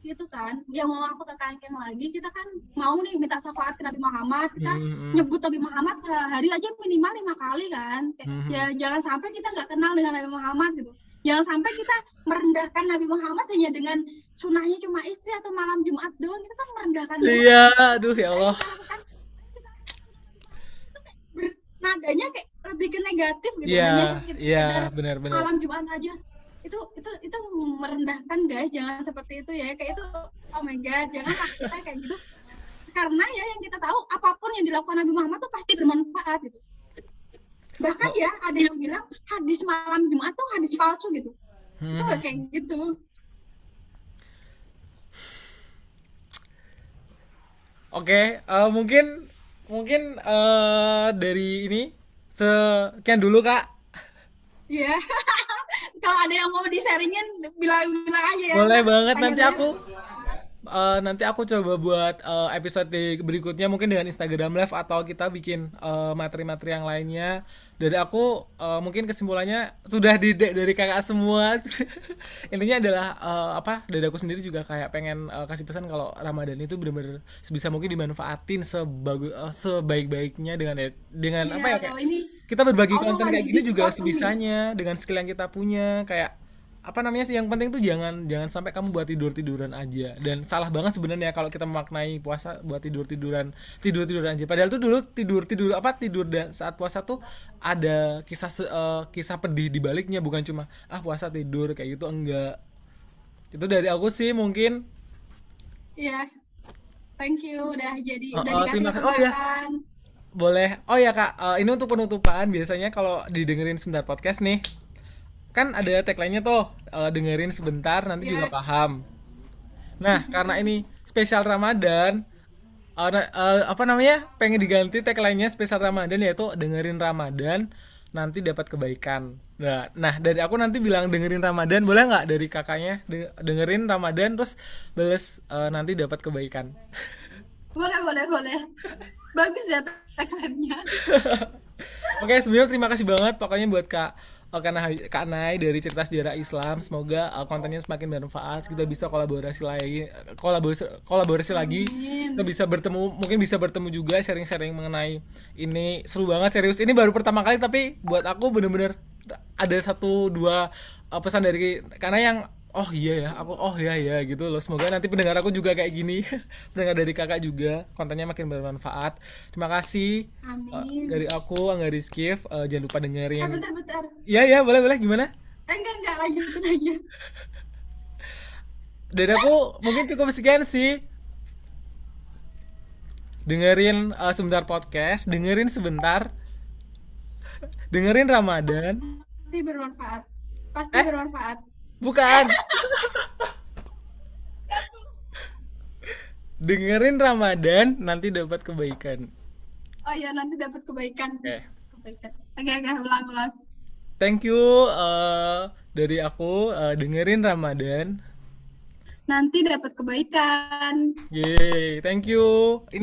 gitu kan. Yang mau aku tekankan lagi, kita kan mau nih minta syafaat ke Nabi Muhammad. Kita Hmm, hmm. nyebut Nabi Muhammad sehari aja minimal lima kali kan. Kayak, Hmm. Ya jangan sampai kita nggak kenal dengan Nabi Muhammad gitu. Jangan sampai kita merendahkan Nabi Muhammad hanya dengan sunahnya cuma istri atau malam Jumat doang. Itu kan merendahkan iya aduh ya Allah Kan kita- nadanya kayak lebih ke negatif gitu. iya Hanya sekedar iya benar-benar malam Jumat aja itu itu itu merendahkan guys jangan seperti itu ya. Kayak itu oh my god jangan kita kayak gitu. Karena ya yang kita tahu apa pun yang dilakukan Nabi Muhammad tuh pasti bermanfaat gitu. Bahkan ya ada yang bilang hadis malam Jumat tuh hadis palsu gitu. Itu Hmm. nggak kayak gitu. Oke, eh, mungkin mungkin eh, dari ini sekian dulu kak. Ya kalau ada yang mau di sharingin bilang bilang aja ya Boleh banget nanti Tanya-tanya. aku eh, nanti aku coba buat eh, episode di- berikutnya mungkin dengan Instagram Live atau kita bikin eh, materi-materi yang lainnya. Dari aku eh, mungkin kesimpulannya sudah di dari kakak semua. Intinya adalah eh, apa? Dari aku sendiri juga kayak pengen eh, kasih pesan kalau Ramadan itu benar-benar sebisa mungkin dimanfaatin sebagus eh, sebaik-baiknya dengan dengan Iya, apa ya kayak ini kita berbagi Allah konten kayak gini juga sebisanya dengan skill yang kita punya kayak apa namanya sih yang penting tuh jangan jangan sampai kamu buat tidur tiduran aja. Dan salah banget sebenarnya kalau kita memaknai puasa buat tidur tiduran tidur tiduran aja. Padahal tuh dulu tidur tidur apa tidur dan saat puasa tuh ada kisah eh, kisah pedih di baliknya. Bukan cuma ah puasa tidur kayak gitu enggak. Itu dari aku sih mungkin. Ya thank you udah jadi Oh, udah oh, dikasih terima kasih. Oh, iya. Boleh. Oh ya kak. Eh, ini untuk penutupan. Biasanya kalau didengerin sebentar podcast nih kan ada tagline-nya tuh eh, dengerin sebentar nanti Iya. juga paham. Nah karena ini spesial Ramadan na- eh, apa namanya pengen diganti tagline-nya spesial Ramadan yaitu dengerin Ramadan nanti dapat kebaikan. Nah nah dari aku nanti bilang dengerin Ramadan boleh nggak dari kakaknya? De- dengerin Ramadan terus balas eh, nanti dapat kebaikan. Boleh boleh boleh bagus ya tagline-nya Oke, sebelumnya terima kasih banget pokoknya buat Kak eh, Kak Nay, Kak dari cerita sejarah Islam. Semoga eh, kontennya semakin bermanfaat. Kita bisa kolaborasi lagi, kolaborasi, kolaborasi lagi. Kita bisa bertemu, mungkin bisa bertemu juga sharing-sharing mengenai ini seru banget serius. Ini baru pertama kali tapi buat aku bener-bener ada satu dua eh, pesan dari karena yang oh iya ya aku oh iya ya gitu loh. Semoga nanti pendengar aku juga kayak gini. Pendengar dari kakak juga kontennya makin bermanfaat. Terima kasih. Uh, Amin. dari aku Angga Rizkif uh, jangan lupa Eh, dengerin bentar bentar. Iya iya boleh boleh. Gimana? Eh enggak enggak. Lanjutin aja dari aku mungkin cukup sekian sih. Dengerin eh, sebentar podcast. Dengerin sebentar. Dengerin Ramadan. Pasti bermanfaat. Pasti Eh? bermanfaat. Bukan dengerin Ramadan nanti dapat kebaikan Oh iya nanti dapat kebaikan. Oke. Kebaikan. Oke oke ulang ulang. thank you eh, dari aku eh, dengerin Ramadan Nanti dapat kebaikan. Yeay, thank you.